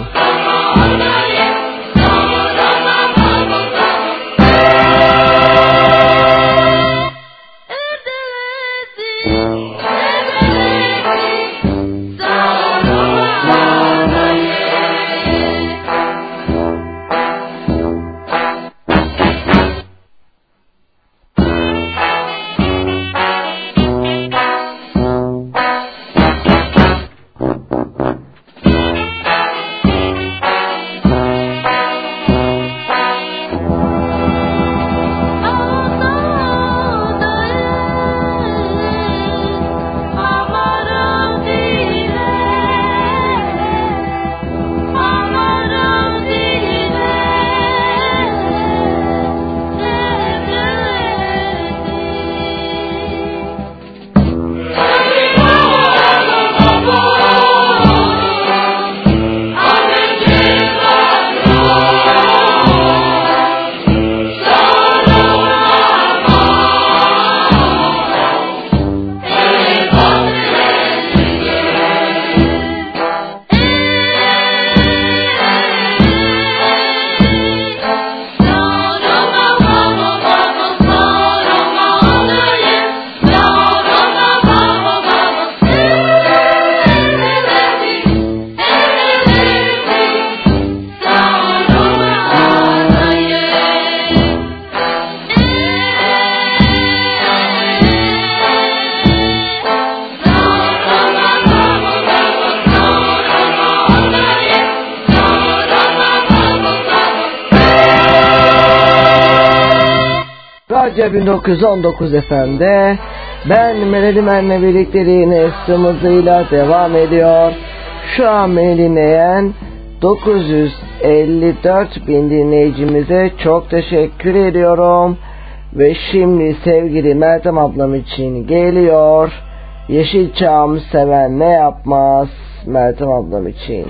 S3: Radyo 1919 FM'de ben Melodimen'le birlikteliğine ıstımızıyla devam ediyor. Şu an beni dinleyen 954 bin dinleyicimize çok teşekkür ediyorum. Ve şimdi sevgili Meltem ablam için geliyor. Yeşilçam seven ne yapmaz Meltem ablam için.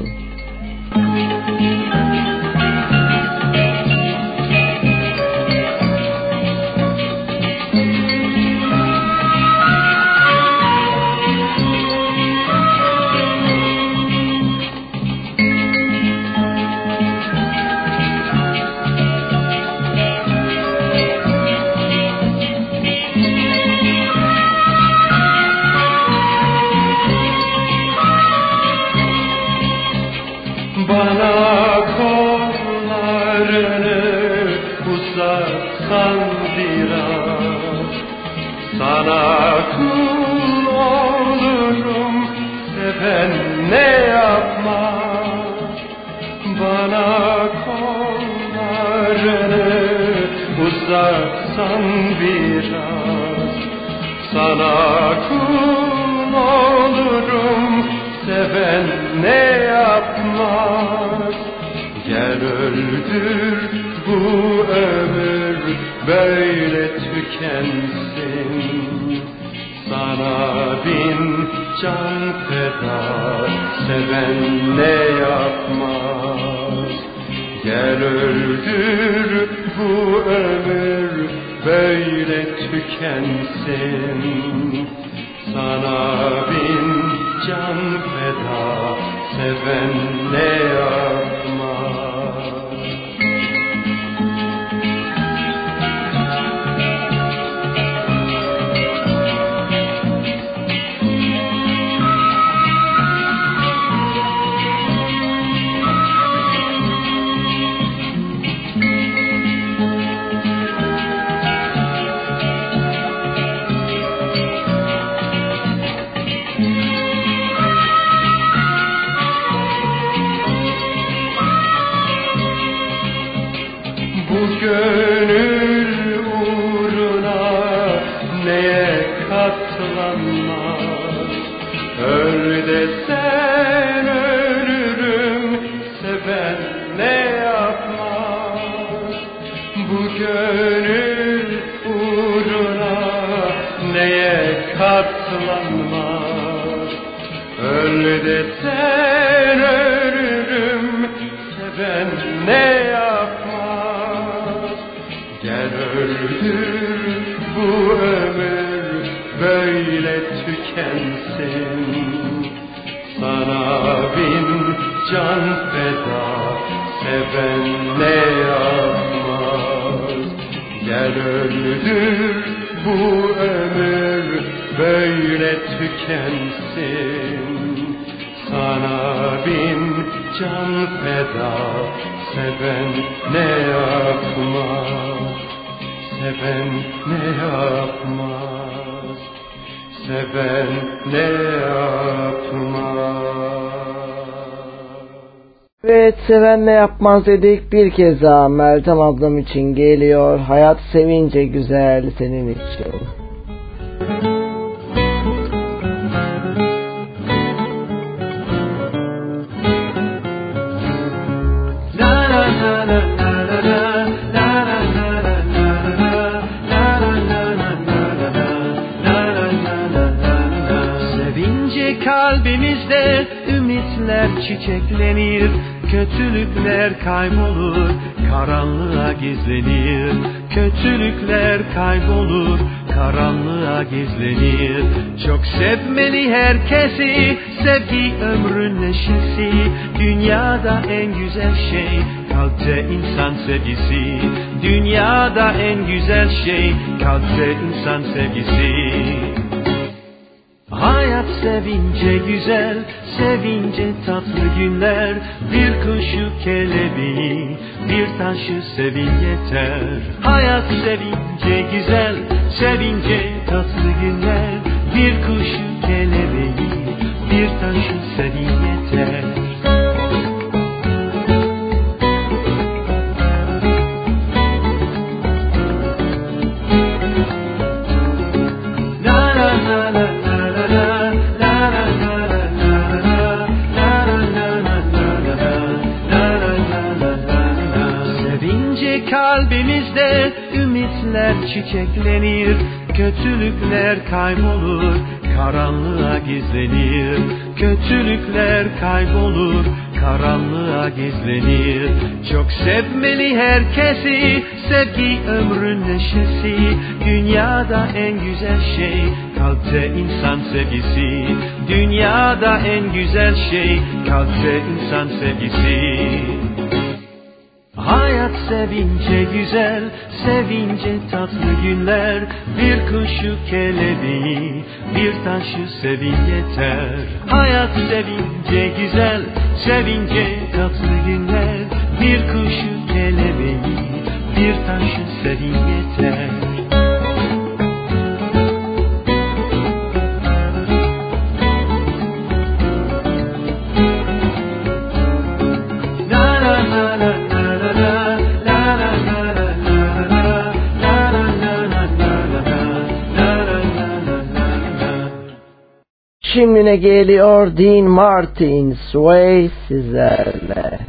S9: Öldür bu ömür böyle tükensin. Sana bin can feda seven öldür bu ömür? Böyle tükensin. Sana bin can feda seven ne yapmaz Seven ne yapmaz Seven ne yapmaz
S3: Evet seven ne yapmaz dedik bir kez daha. Meltem ablam için geliyor. Hayat sevince güzel senin için.
S13: Kalbimizde ümitler çiçeklenir Kötülükler kaybolur, karanlığa gizlenir. Kötülükler kaybolur, karanlığa gizlenir. Çok sevmeli herkesi, sevgi ömrün neşesi. Dünyada en güzel şey, kalpte insan sevgisi. Dünyada en güzel şey, kalpte insan sevgisi Hayat sevince güzel, sevince tatlı günler. Bir kuşu kelebeği, bir taşı sevin yeter. Hayat sevince güzel, sevince tatlı günler. Bir kuşu kelebeği, bir taşı sevin yeter çiçeklenir Kötülükler kaybolur, karanlığa gizlenir. Kötülükler kaybolur, karanlığa gizlenir. Çok sevmeli herkesi, sevgi ömrün neşesi. Dünyada en güzel şey, kalpte insan sevgisi. Dünyada en güzel şey, kalpte insan sevgisi Hayat sevince güzel, sevince tatlı günler. Bir kuşu kelebeği, bir taşı sevin yeter. Hayat sevince güzel, sevince tatlı günler. Bir kuşu kelebeği
S15: bir taş serin yeter
S3: Şimdi geliyor Dean Martin Sway sizlerle.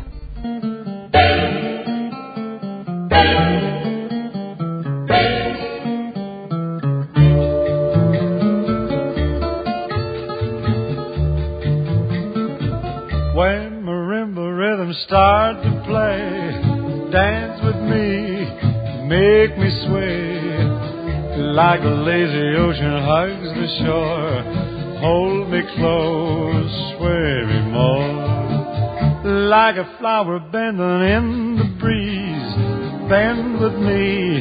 S5: When marimba rhythms start to play, dance with me, make me sway. Like the lazy ocean hugs the shore, hold me close, sway me more. Like a flower bending in the breeze, bend with me,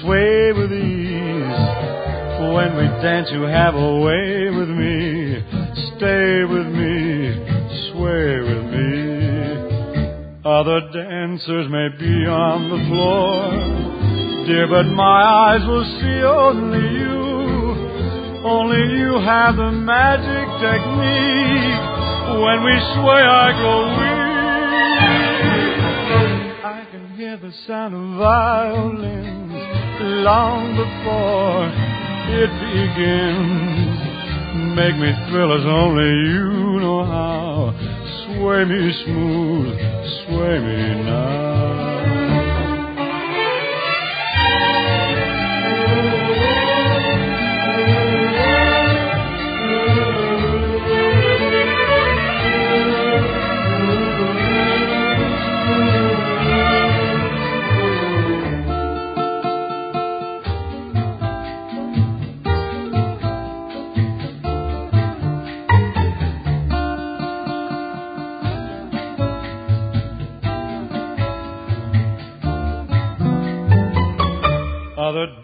S5: sway with ease. When we dance, you have a way with me, stay with me, sway with me. Other dancers may be on the floor, dear, but my eyes will see only you. Only you have the magic technique. When we sway, I grow weak. I can hear the sound of violins long before it begins. Make me thrill as only you know how. Sway me smooth, sway me now.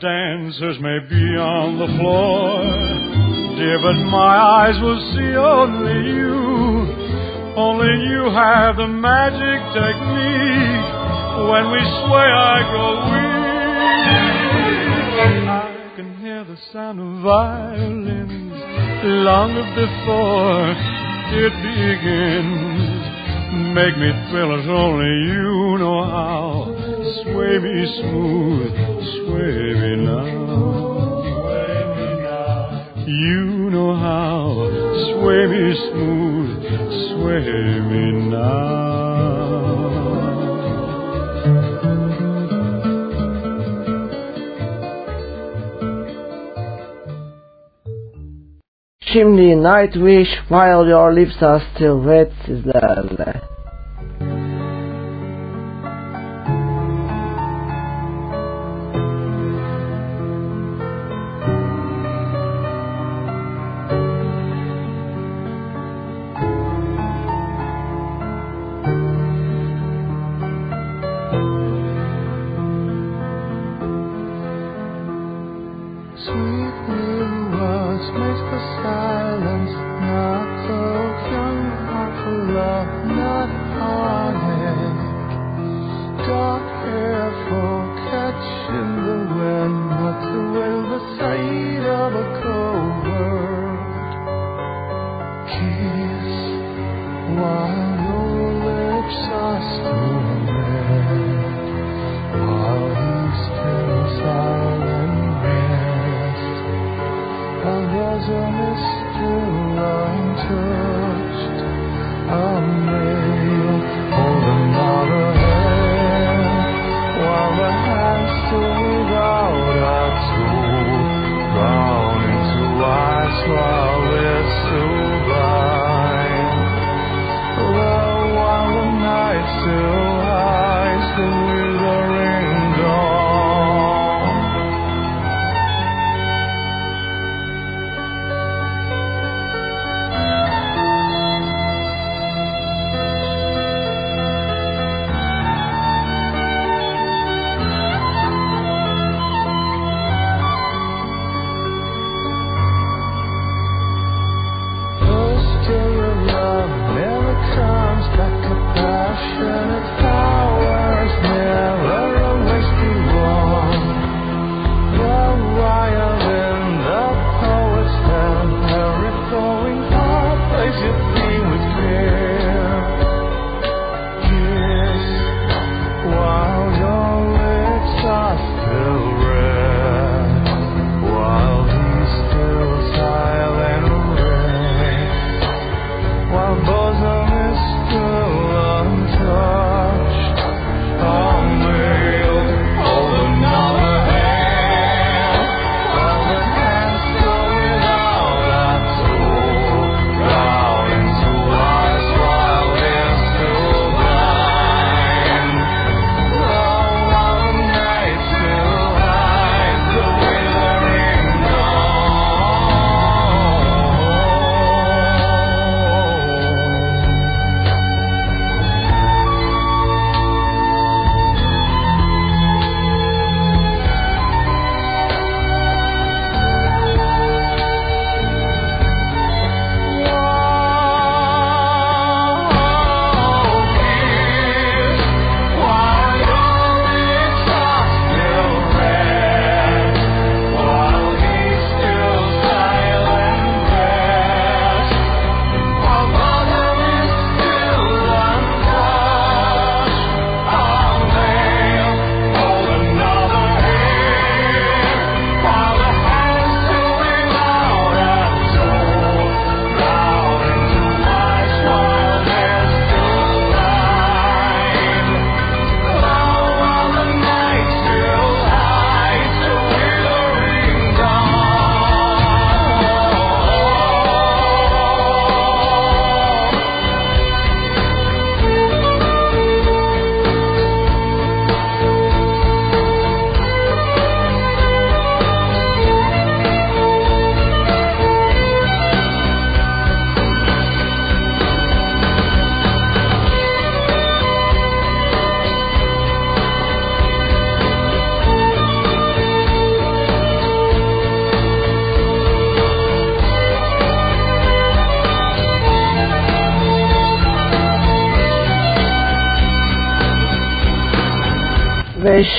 S5: Dancers may be on the floor, dear, but my eyes will see only you. Only you have the magic technique. When we sway, I grow weak. I can hear the sound of violins long before it begins. Make me thrill as only you know how. Sway me smooth, sway me now. You know how. Sway me smooth, sway me now.
S3: Şimdi Nightwish While Your Lips Are Still Wet sizlerle.
S9: Sweet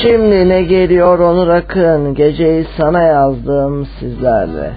S3: şimdi ne geliyor Onur Akın Geceyi sana yazdım sizlerle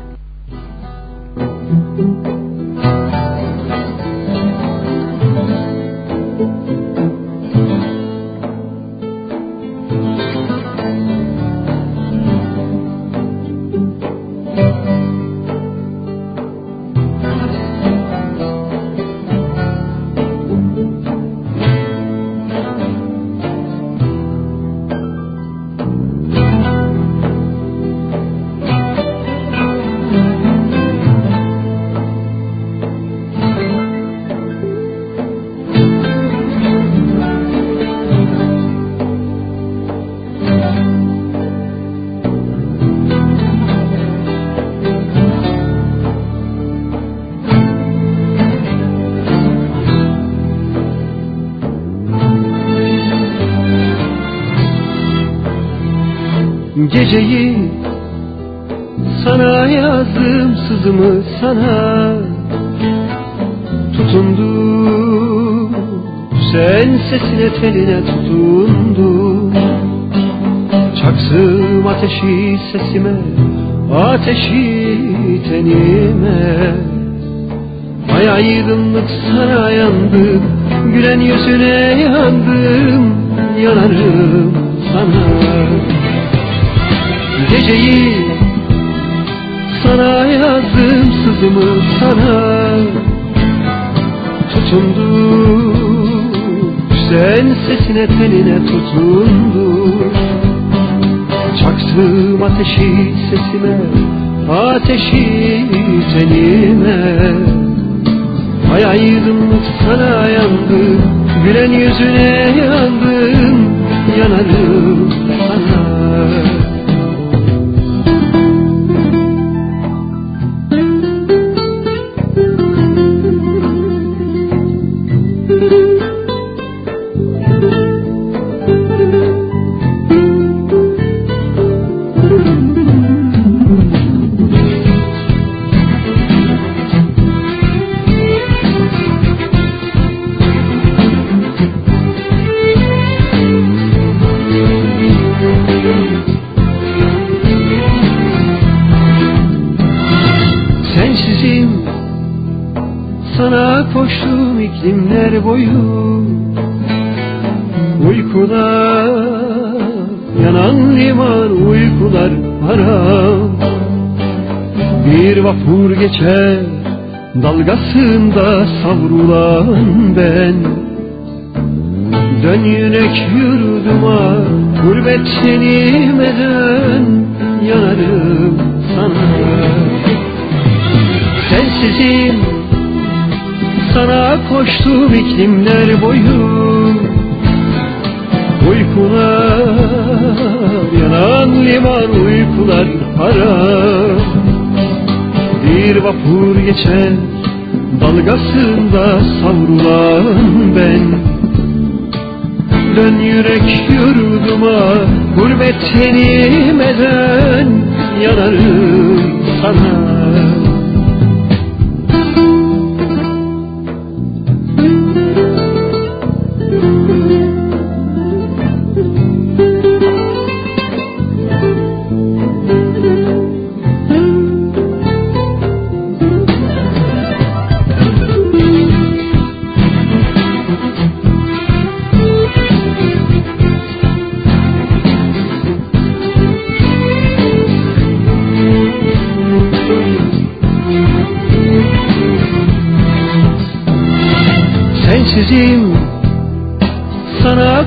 S16: Geceyi sana yazdım sızımı sana. Tutundum sen sesine teline tutundum. Çaksım ateşi sesime ateşi tenime. Ay aydınlık sana yandım Gülen yüzüne yandım Yanarım sana Geceyi sana yazdım sızımı sana Tutundum sen sesine teline tutundum Çaktım ateşi sesime ateşi tenime. Ay aydınlık sana yandım Gülen yüzüne yandım Yanarım dalgasında savrulan ben. Dön yürek yurduma gurbet senime dön yanarım sana. Sensizim sana koştum iklimler boyu Uykular yanan liman uykular haram. Bir vapur geçer dalgasında savrulan ben. Dön yürek yurduma gurbet dön yanarım sana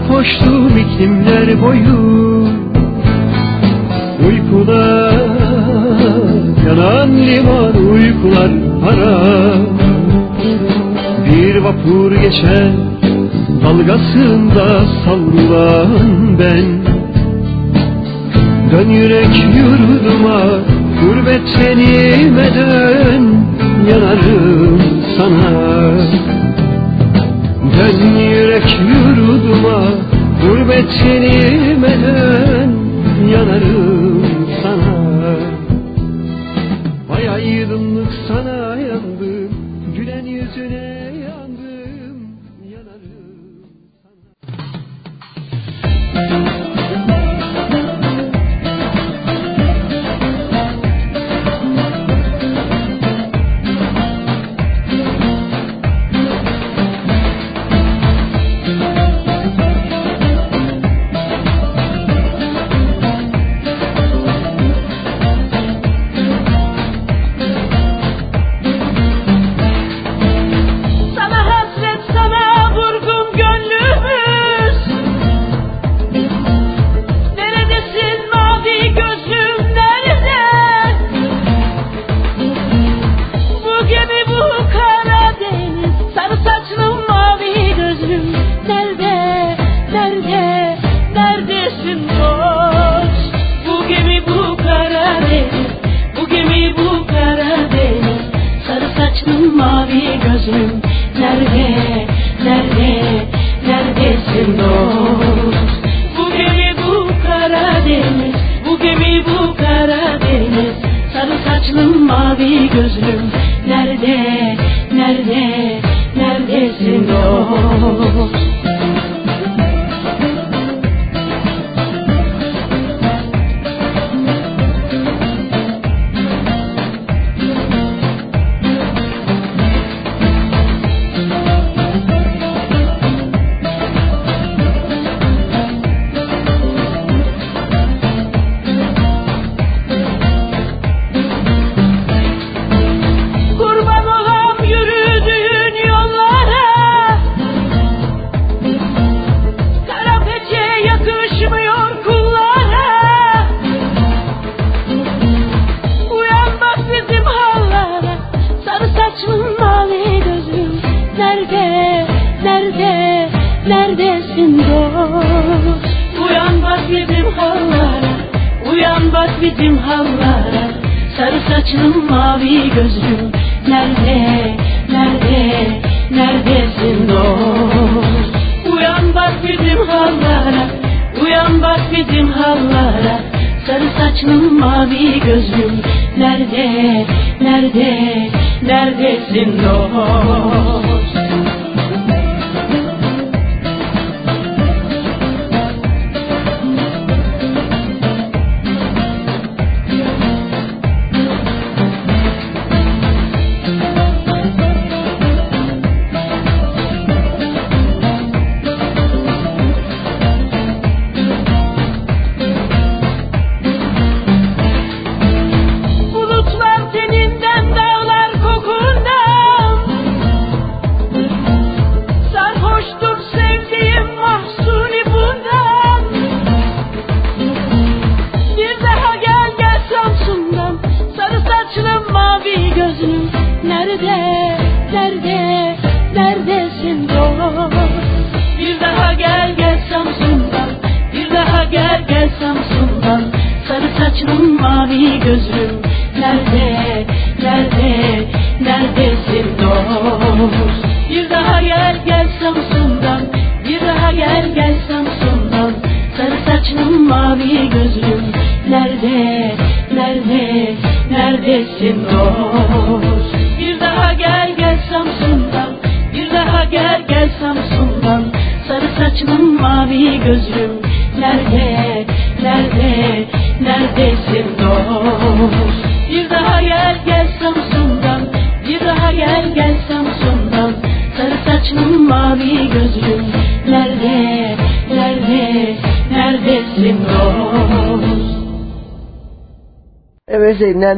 S16: koştum iklimler boyu. Uykular yanan liman uykular haram Bir vapur geçer dalgasında savrulan ben. Dön yürek yurduma gurbet senime dön yanarım sana Dön yürek yurduma Gurbet senime dön Yanarım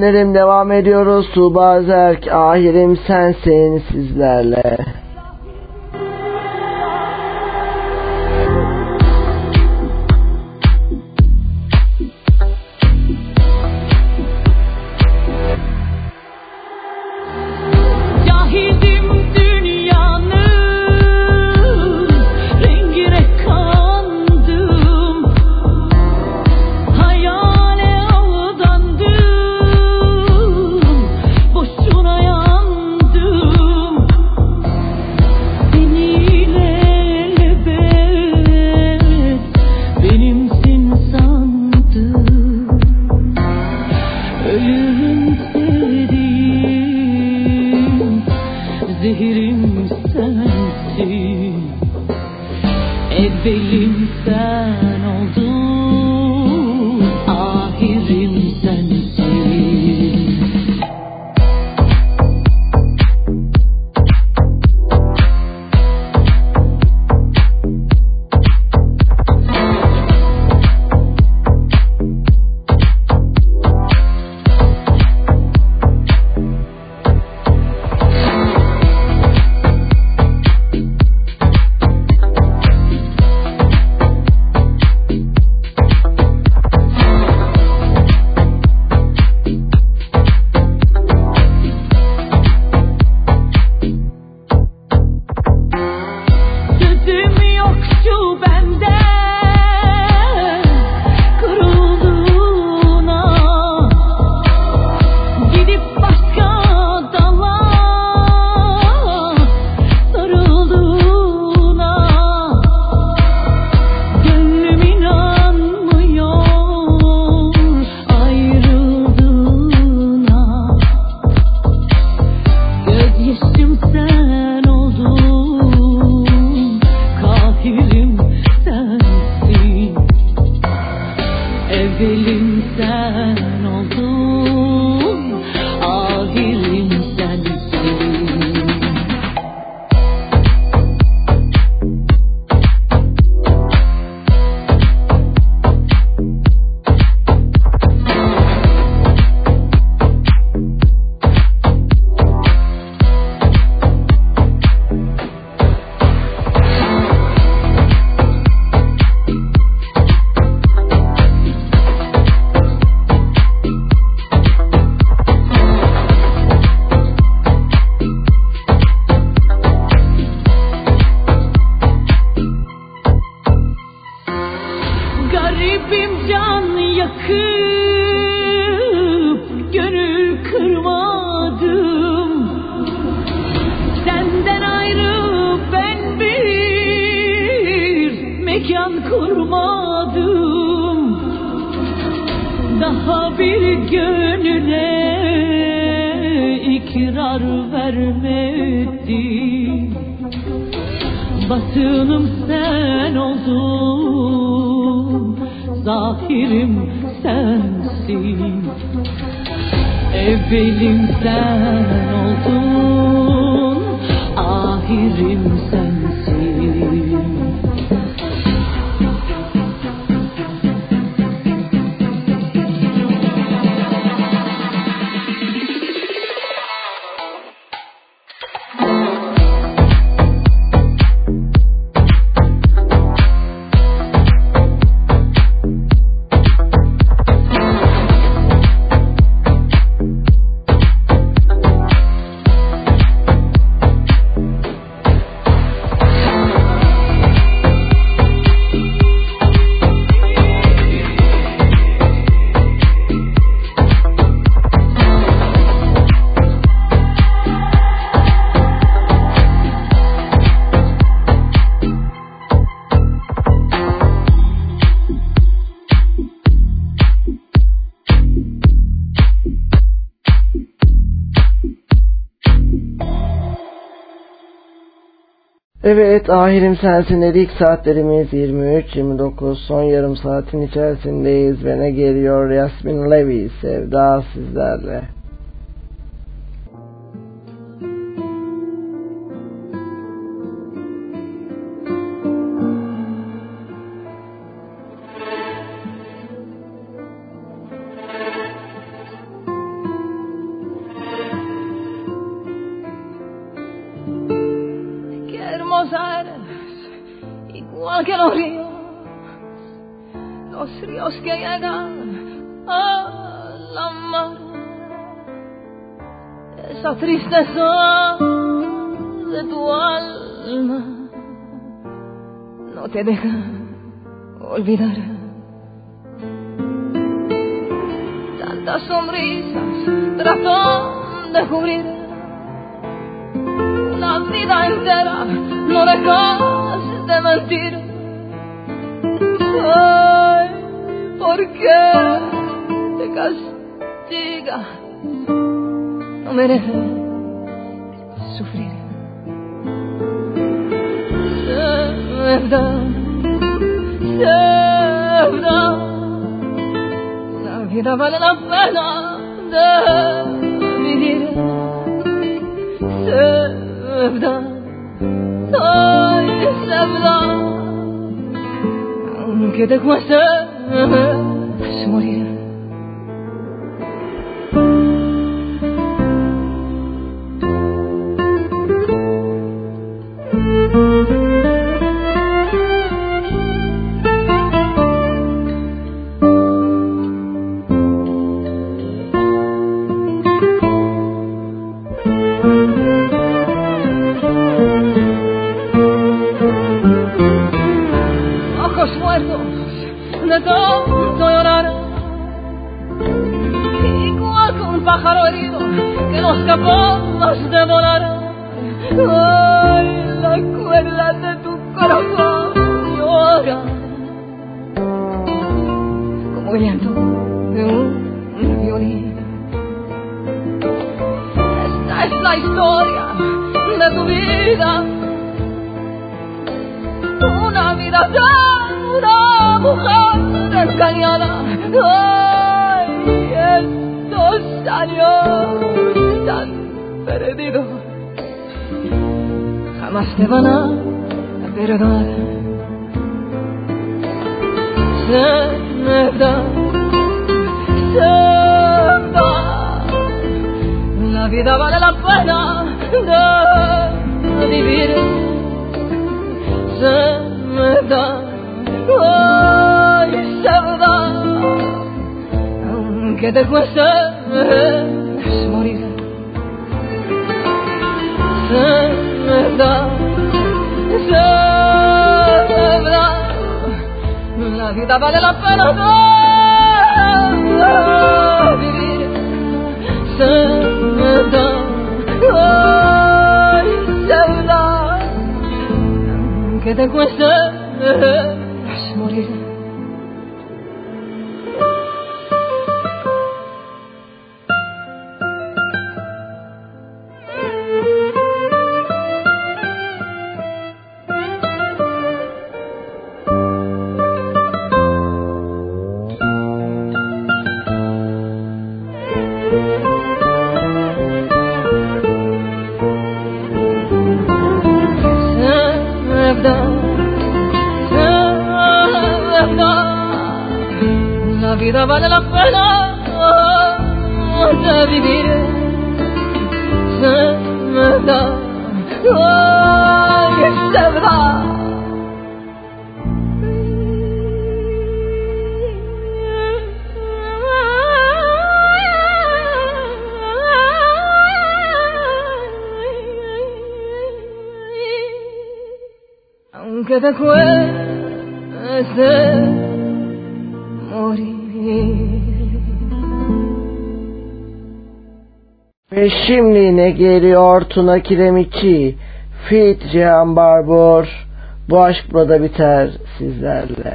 S13: Dinleyenlerim devam ediyoruz. Tuğba Zerk, ahirim sensin sizlerle.
S3: Evet ahirim sensin dedik. Saatlerimiz 23-29 son yarım saatin içerisindeyiz ve ne geliyor? Yasmin Levy sevda sizlerle.
S14: te deja olvidar. Tantas sonrisas trató de cubrir una vida entera, no dejas de mentir. Ay, ¿por qué te castiga? No mereces sufrir. De verdad sevda vale bana pena de bilir Sevda Ay sevda Kedek ve sevda
S17: Ve şimdi ne geliyor Tuna Kiremitçi, Fit Cihan Barbur, bu aşkla da biter sizlerle.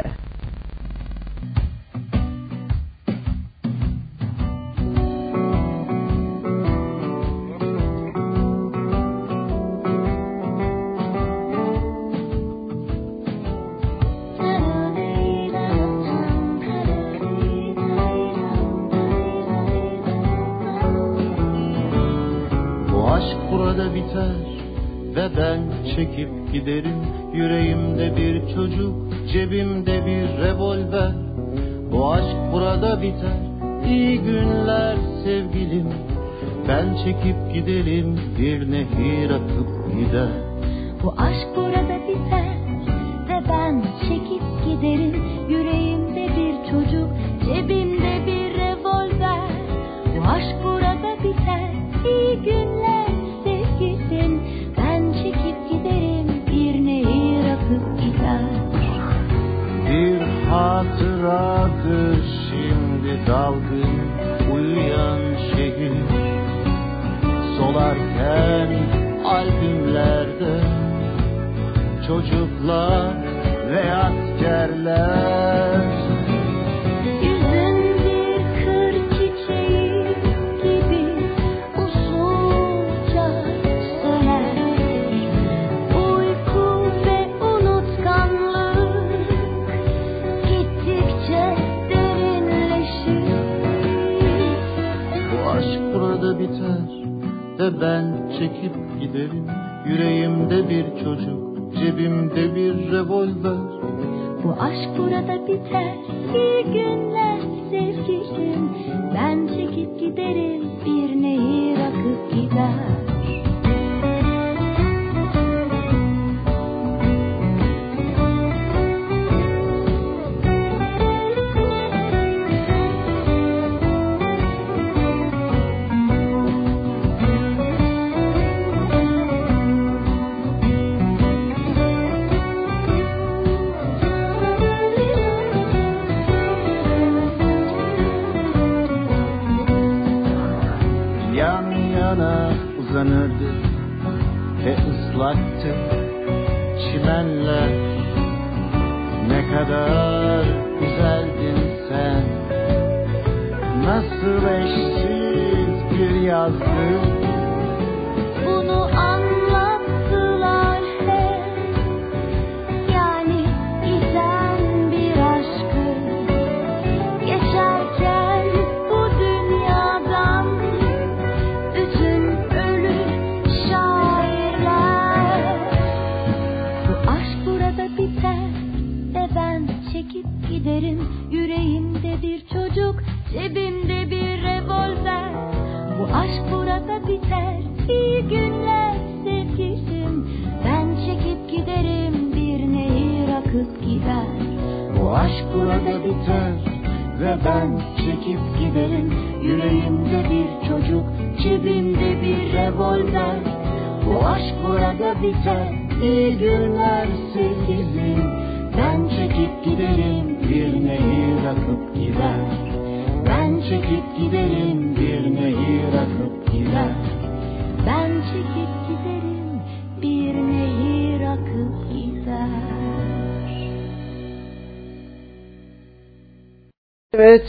S18: revolver Bu aşk burada biter. Bir
S7: günler sevgilim. Ben çekip giderim. Bir nehir akıp gider.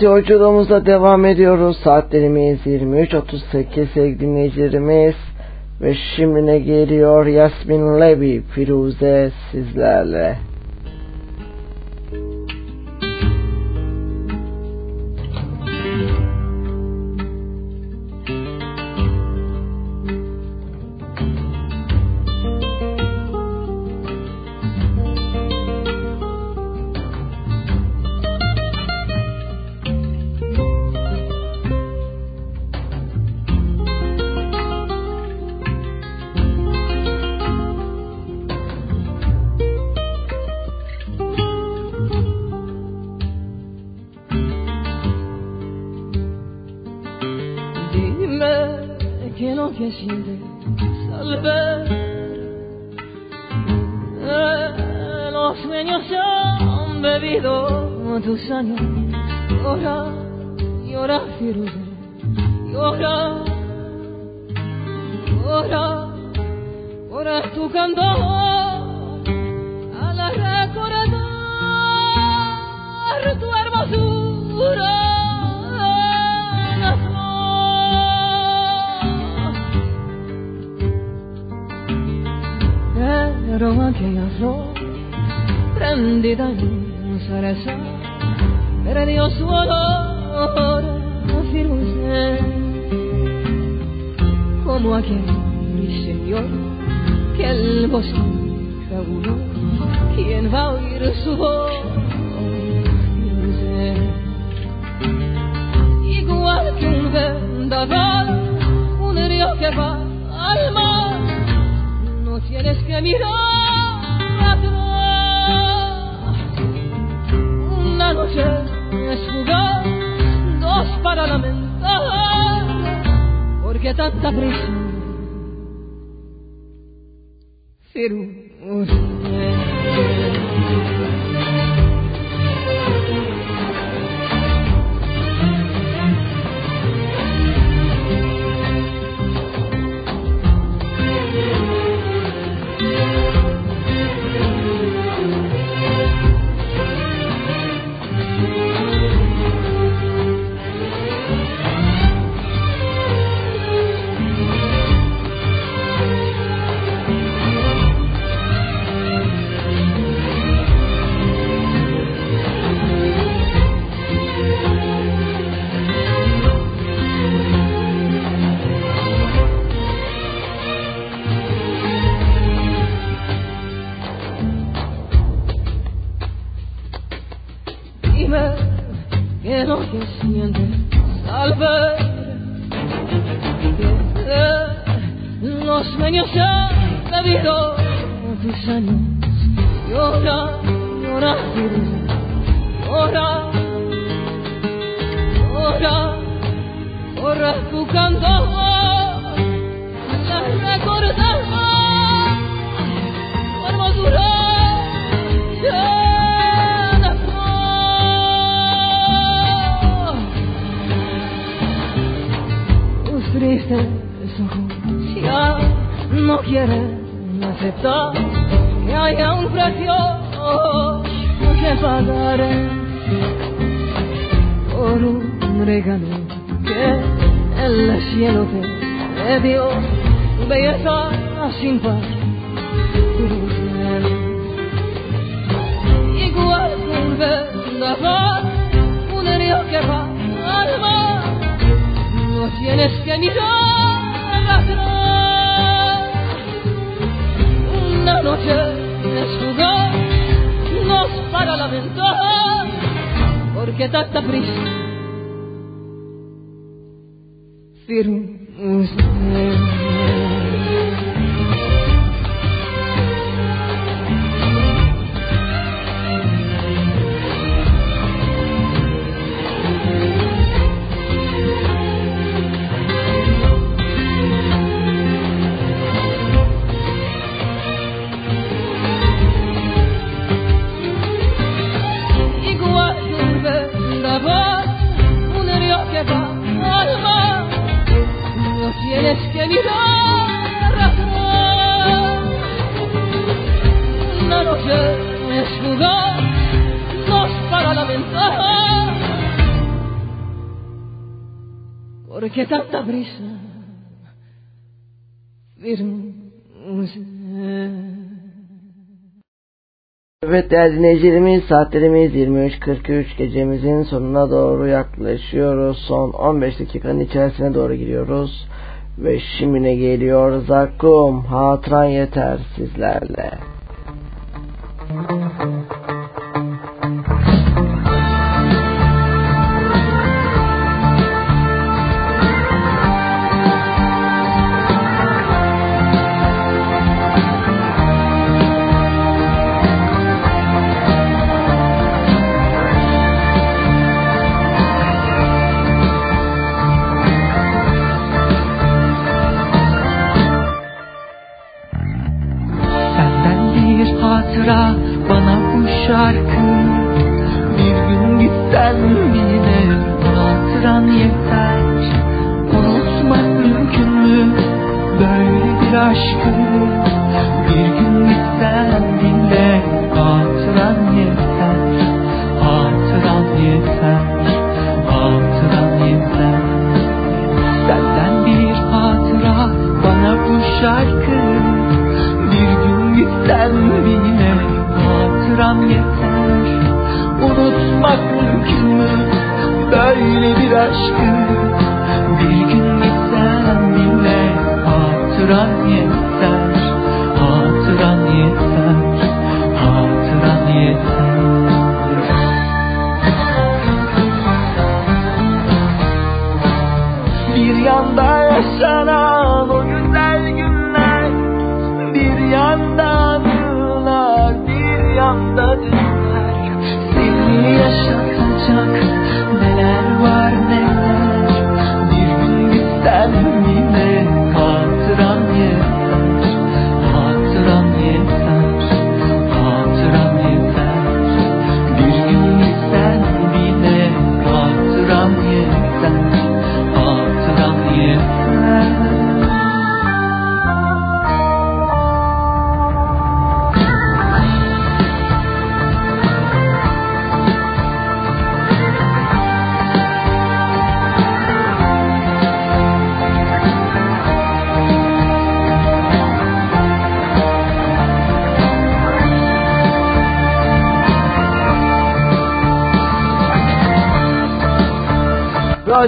S14: Yolculuğumuza devam ediyoruz. Saatlerimiz 23.38 sevgili dinleyicilerimiz. Ve şimdi ne geliyor? Yasmin Levy, Firuze sizlerle.
S19: Llora tu canto. La recordar tu hermosura. llena tus tristes ojos ya no quieren aceptar que haya un precio que pagar por un regalo que el cielo te dio belleza sin par igual que un vendaval un río que va al mar no tienes que mirar atrás. Una noche es jugar, no es para lamentar, porque tanta prisa.
S14: ser um
S3: Evet değerli dinleyicilerimiz saatlerimiz 23.43 gecemizin sonuna doğru yaklaşıyoruz. Son 15 dakikanın içerisine doğru giriyoruz. Ve şimdi ne geliyor? Zakkum hatıran yeter sizlerle. Müzik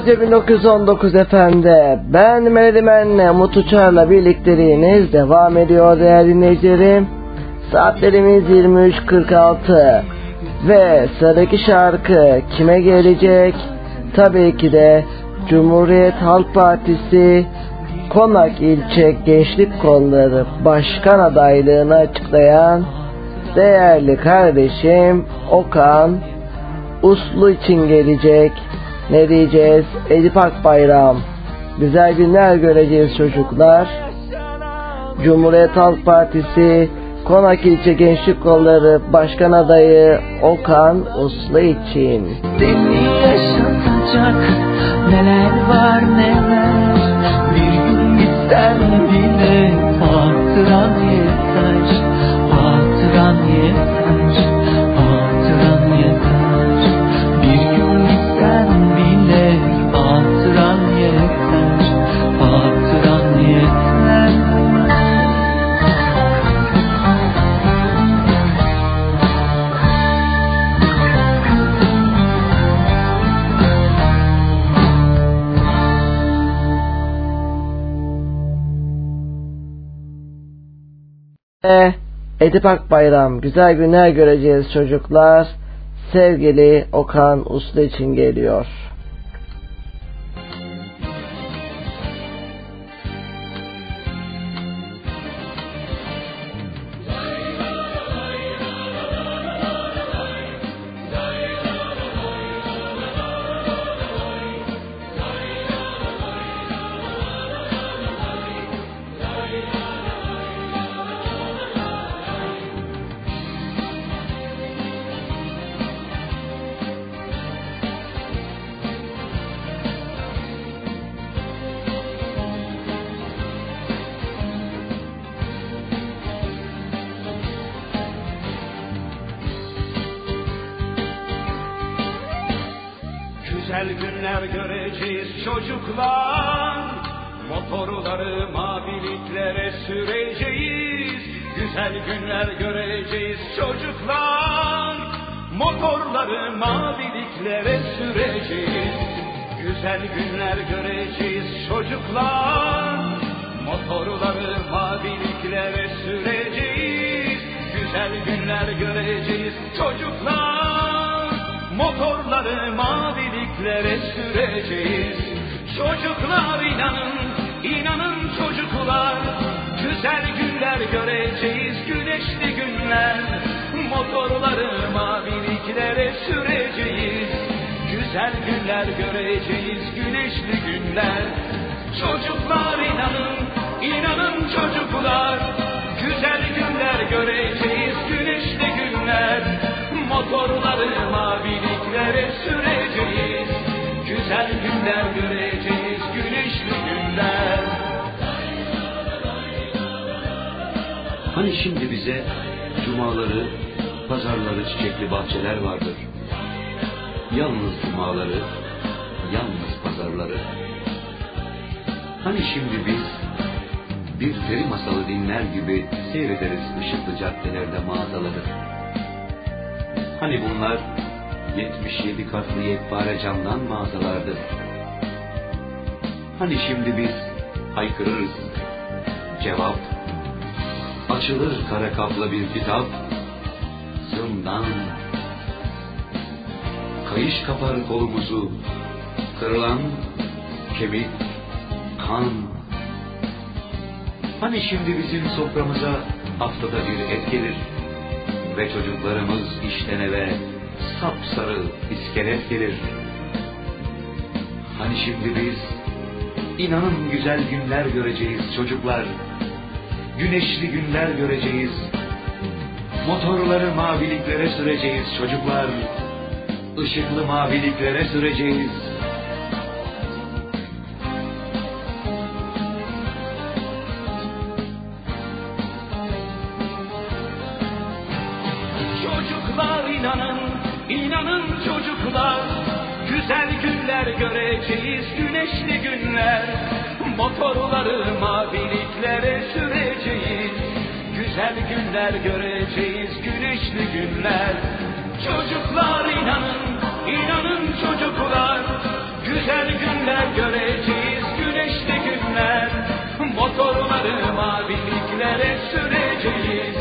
S3: Radyo 1919 efendi. Ben Melodimen'le Umut Uçar'la birlikteliğiniz devam ediyor değerli dinleyicilerim. Saatlerimiz 23.46 ve sıradaki şarkı kime gelecek? Tabii ki de Cumhuriyet Halk Partisi Konak İlçe Gençlik Kolları Başkan adaylığını açıklayan değerli kardeşim Okan Uslu için gelecek. Ne diyeceğiz? Edip Akbayram. Güzel günler göreceğiz çocuklar. Cumhuriyet Halk Partisi Konak İlçe Gençlik Kolları Başkan Adayı Okan Uslu için.
S13: Seni yaşatacak neler var neler Bir gün gitsen
S3: Edip Akbayram güzel günler göreceğiz çocuklar. Sevgili Okan Uslu için geliyor.
S20: çocuklar. Güneşli günler göreceğiz. Motorları maviliklere süreceğiz
S21: çocuklar. Işıklı maviliklere süreceğiz.
S20: günler göreceğiz güneşli günler. Çocuklar inanın, inanın çocuklar. Güzel günler göreceğiz güneşli günler. Motorları maviliklere süreceğiz.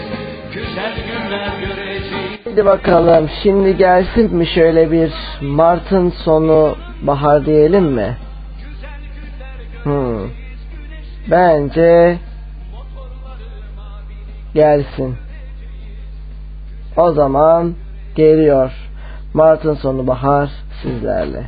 S20: Güzel günler göreceğiz.
S7: Hadi bakalım şimdi gelsin mi şöyle bir Mart'ın sonu bahar diyelim mi? Hmm. Bence gelsin. O zaman geliyor. Mart'ın sonu bahar sizlerle.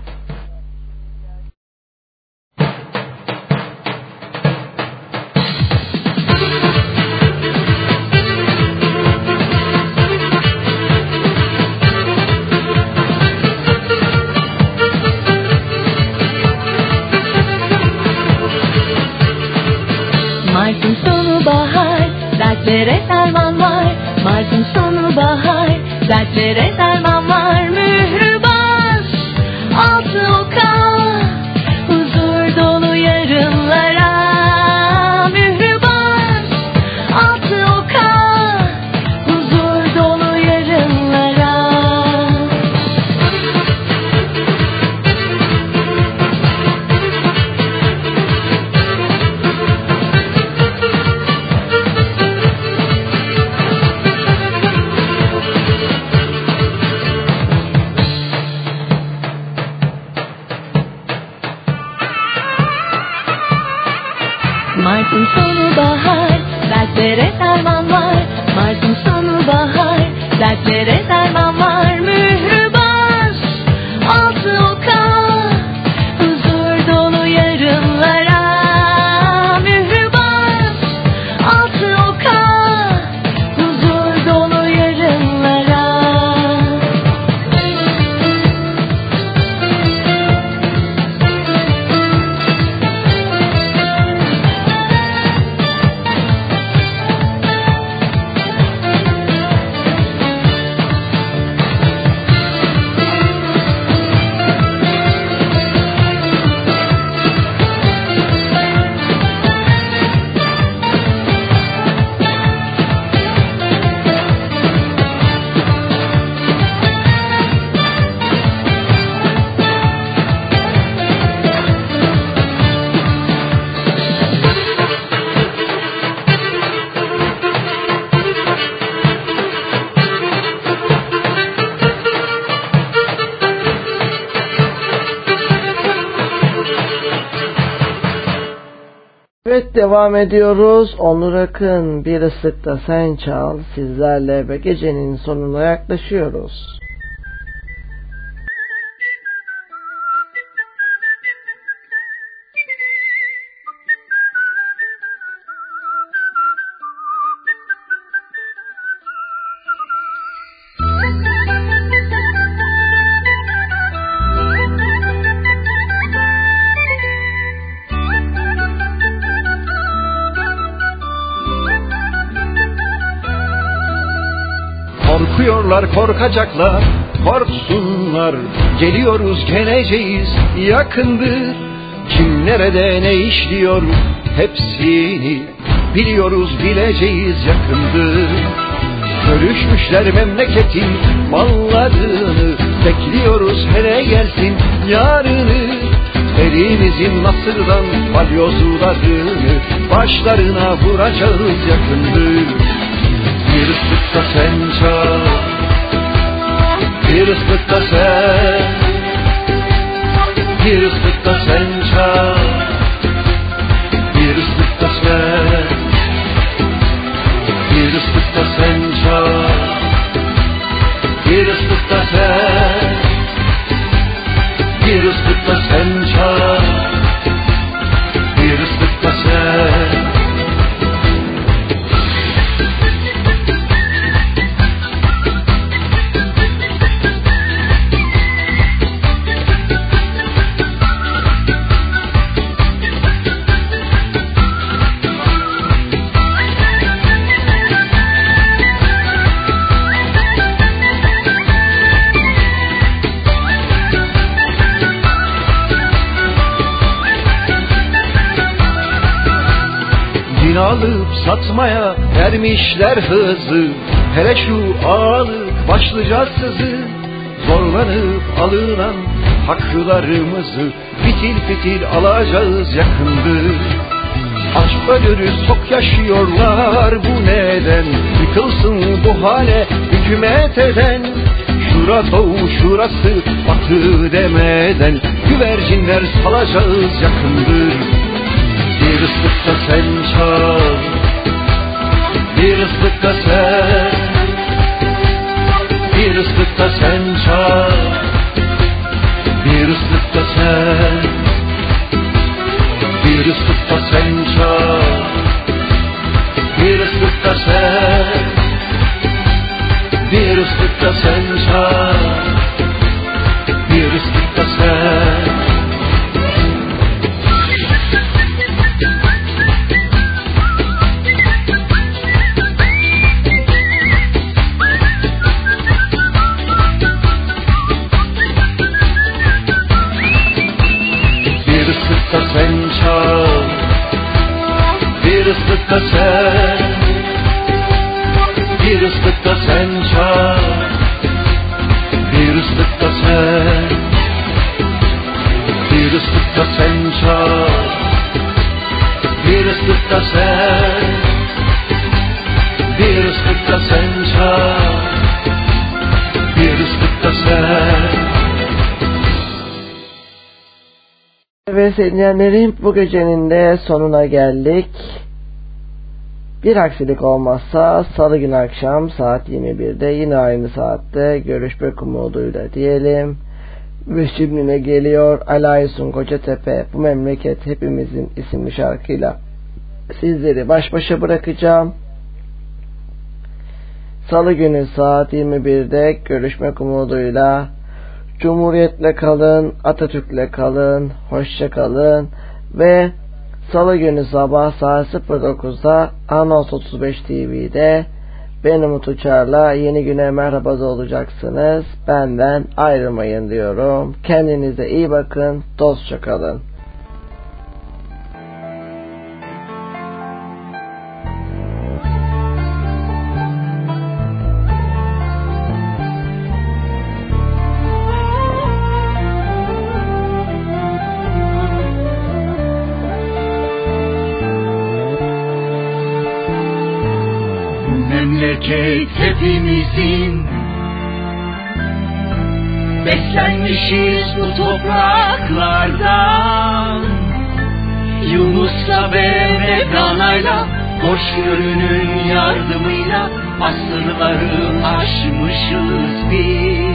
S3: तेरे Devam ediyoruz. Onur Akın bir ıslıkta sen çal. Sizlerle ve gecenin sonuna yaklaşıyoruz.
S16: Korkacaklar korksunlar. Geliyoruz geleceğiz yakındır Kim nerede ne işliyor? Hepsini Biliyoruz bileceğiz yakındır Bölüşmüşler memleketin mallarını. Bekliyoruz hele gelsin yarını. Elimizin nasırdan balyozlarını Başlarına vuracağız yakındır bir ıslıkta sen çal Bir ıslıkta sen Bir ıslıkta sen çal. Bir ıslıkta sen Bir ıslıkta sen çal. Bir ıslıkta sen vermişler hızı Hele şu ağalık başlıca sızı. Zorlanıp alınan haklarımızı Fitil fitil alacağız yakındır Aşk ölürüz çok yaşıyorlar bu neden? Yıkılsın bu hale hükümet eden. Şura doğu şurası batı demeden. Güvercinler salacağız yakındır bir ıslıkta sen çal Bir ıslıkta sen Bir ıslıkta sen çal. Bir ıslıkta sen Bir ıslıkta sen çal. Bir ıslıkta sen
S3: Evet dinleyenlerim bu gecenin de sonuna geldik. Bir aksilik olmazsa salı günü akşam saat 21'de yine aynı saatte görüşmek umuduyla diyelim. Ve şimdi ne geliyor Alaysun Kocatepe bu memleket hepimizin isimli şarkıyla sizleri baş başa bırakacağım. Salı günü saat 21'de görüşmek umuduyla Cumhuriyetle kalın, Atatürk'le kalın, hoşça kalın ve Salı günü sabah saat 09'da Anons 35 TV'de benim Umut Uçar'la yeni güne merhabada olacaksınız. Benden ayrılmayın diyorum. Kendinize iyi bakın. Dostça kalın.
S20: Beslenmişiz bu topraklardan Yunus'la ve Mevlana'yla Hoşgörünün yardımıyla Asırları aşmışız biz.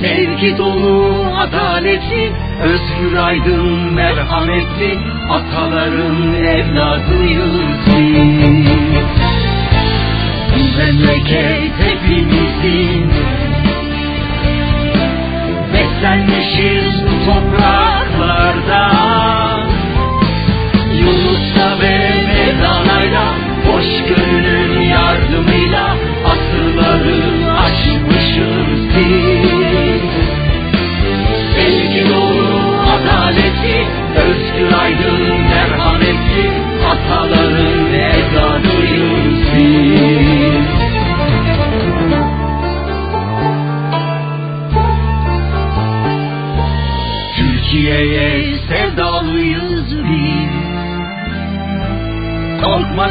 S20: Sevgi dolu adaleti Özgür aydın merhametli Ataların evladıyız biz. Memleket hepimizin Beslenmişiz bu topraklardan Yunus'la ve Mevlana'yla Hoşgörünün yardımıyla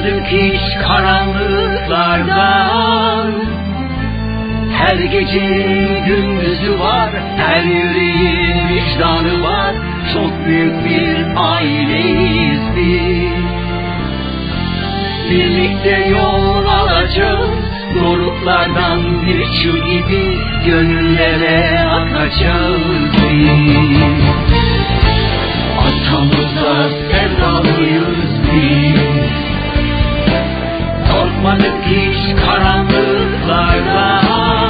S20: Korkmadık hiç karanlıklardan Her gecenin gündüzü var Her yüreğin vicdanı var. Çok büyük bir aileyiz biz. Birlikte yol alacağız Doruklardan bir çığ gibi Gönüllere akacağız biz. Atamıza sevdalıyız biz Korkmadık hiç karanlıklardan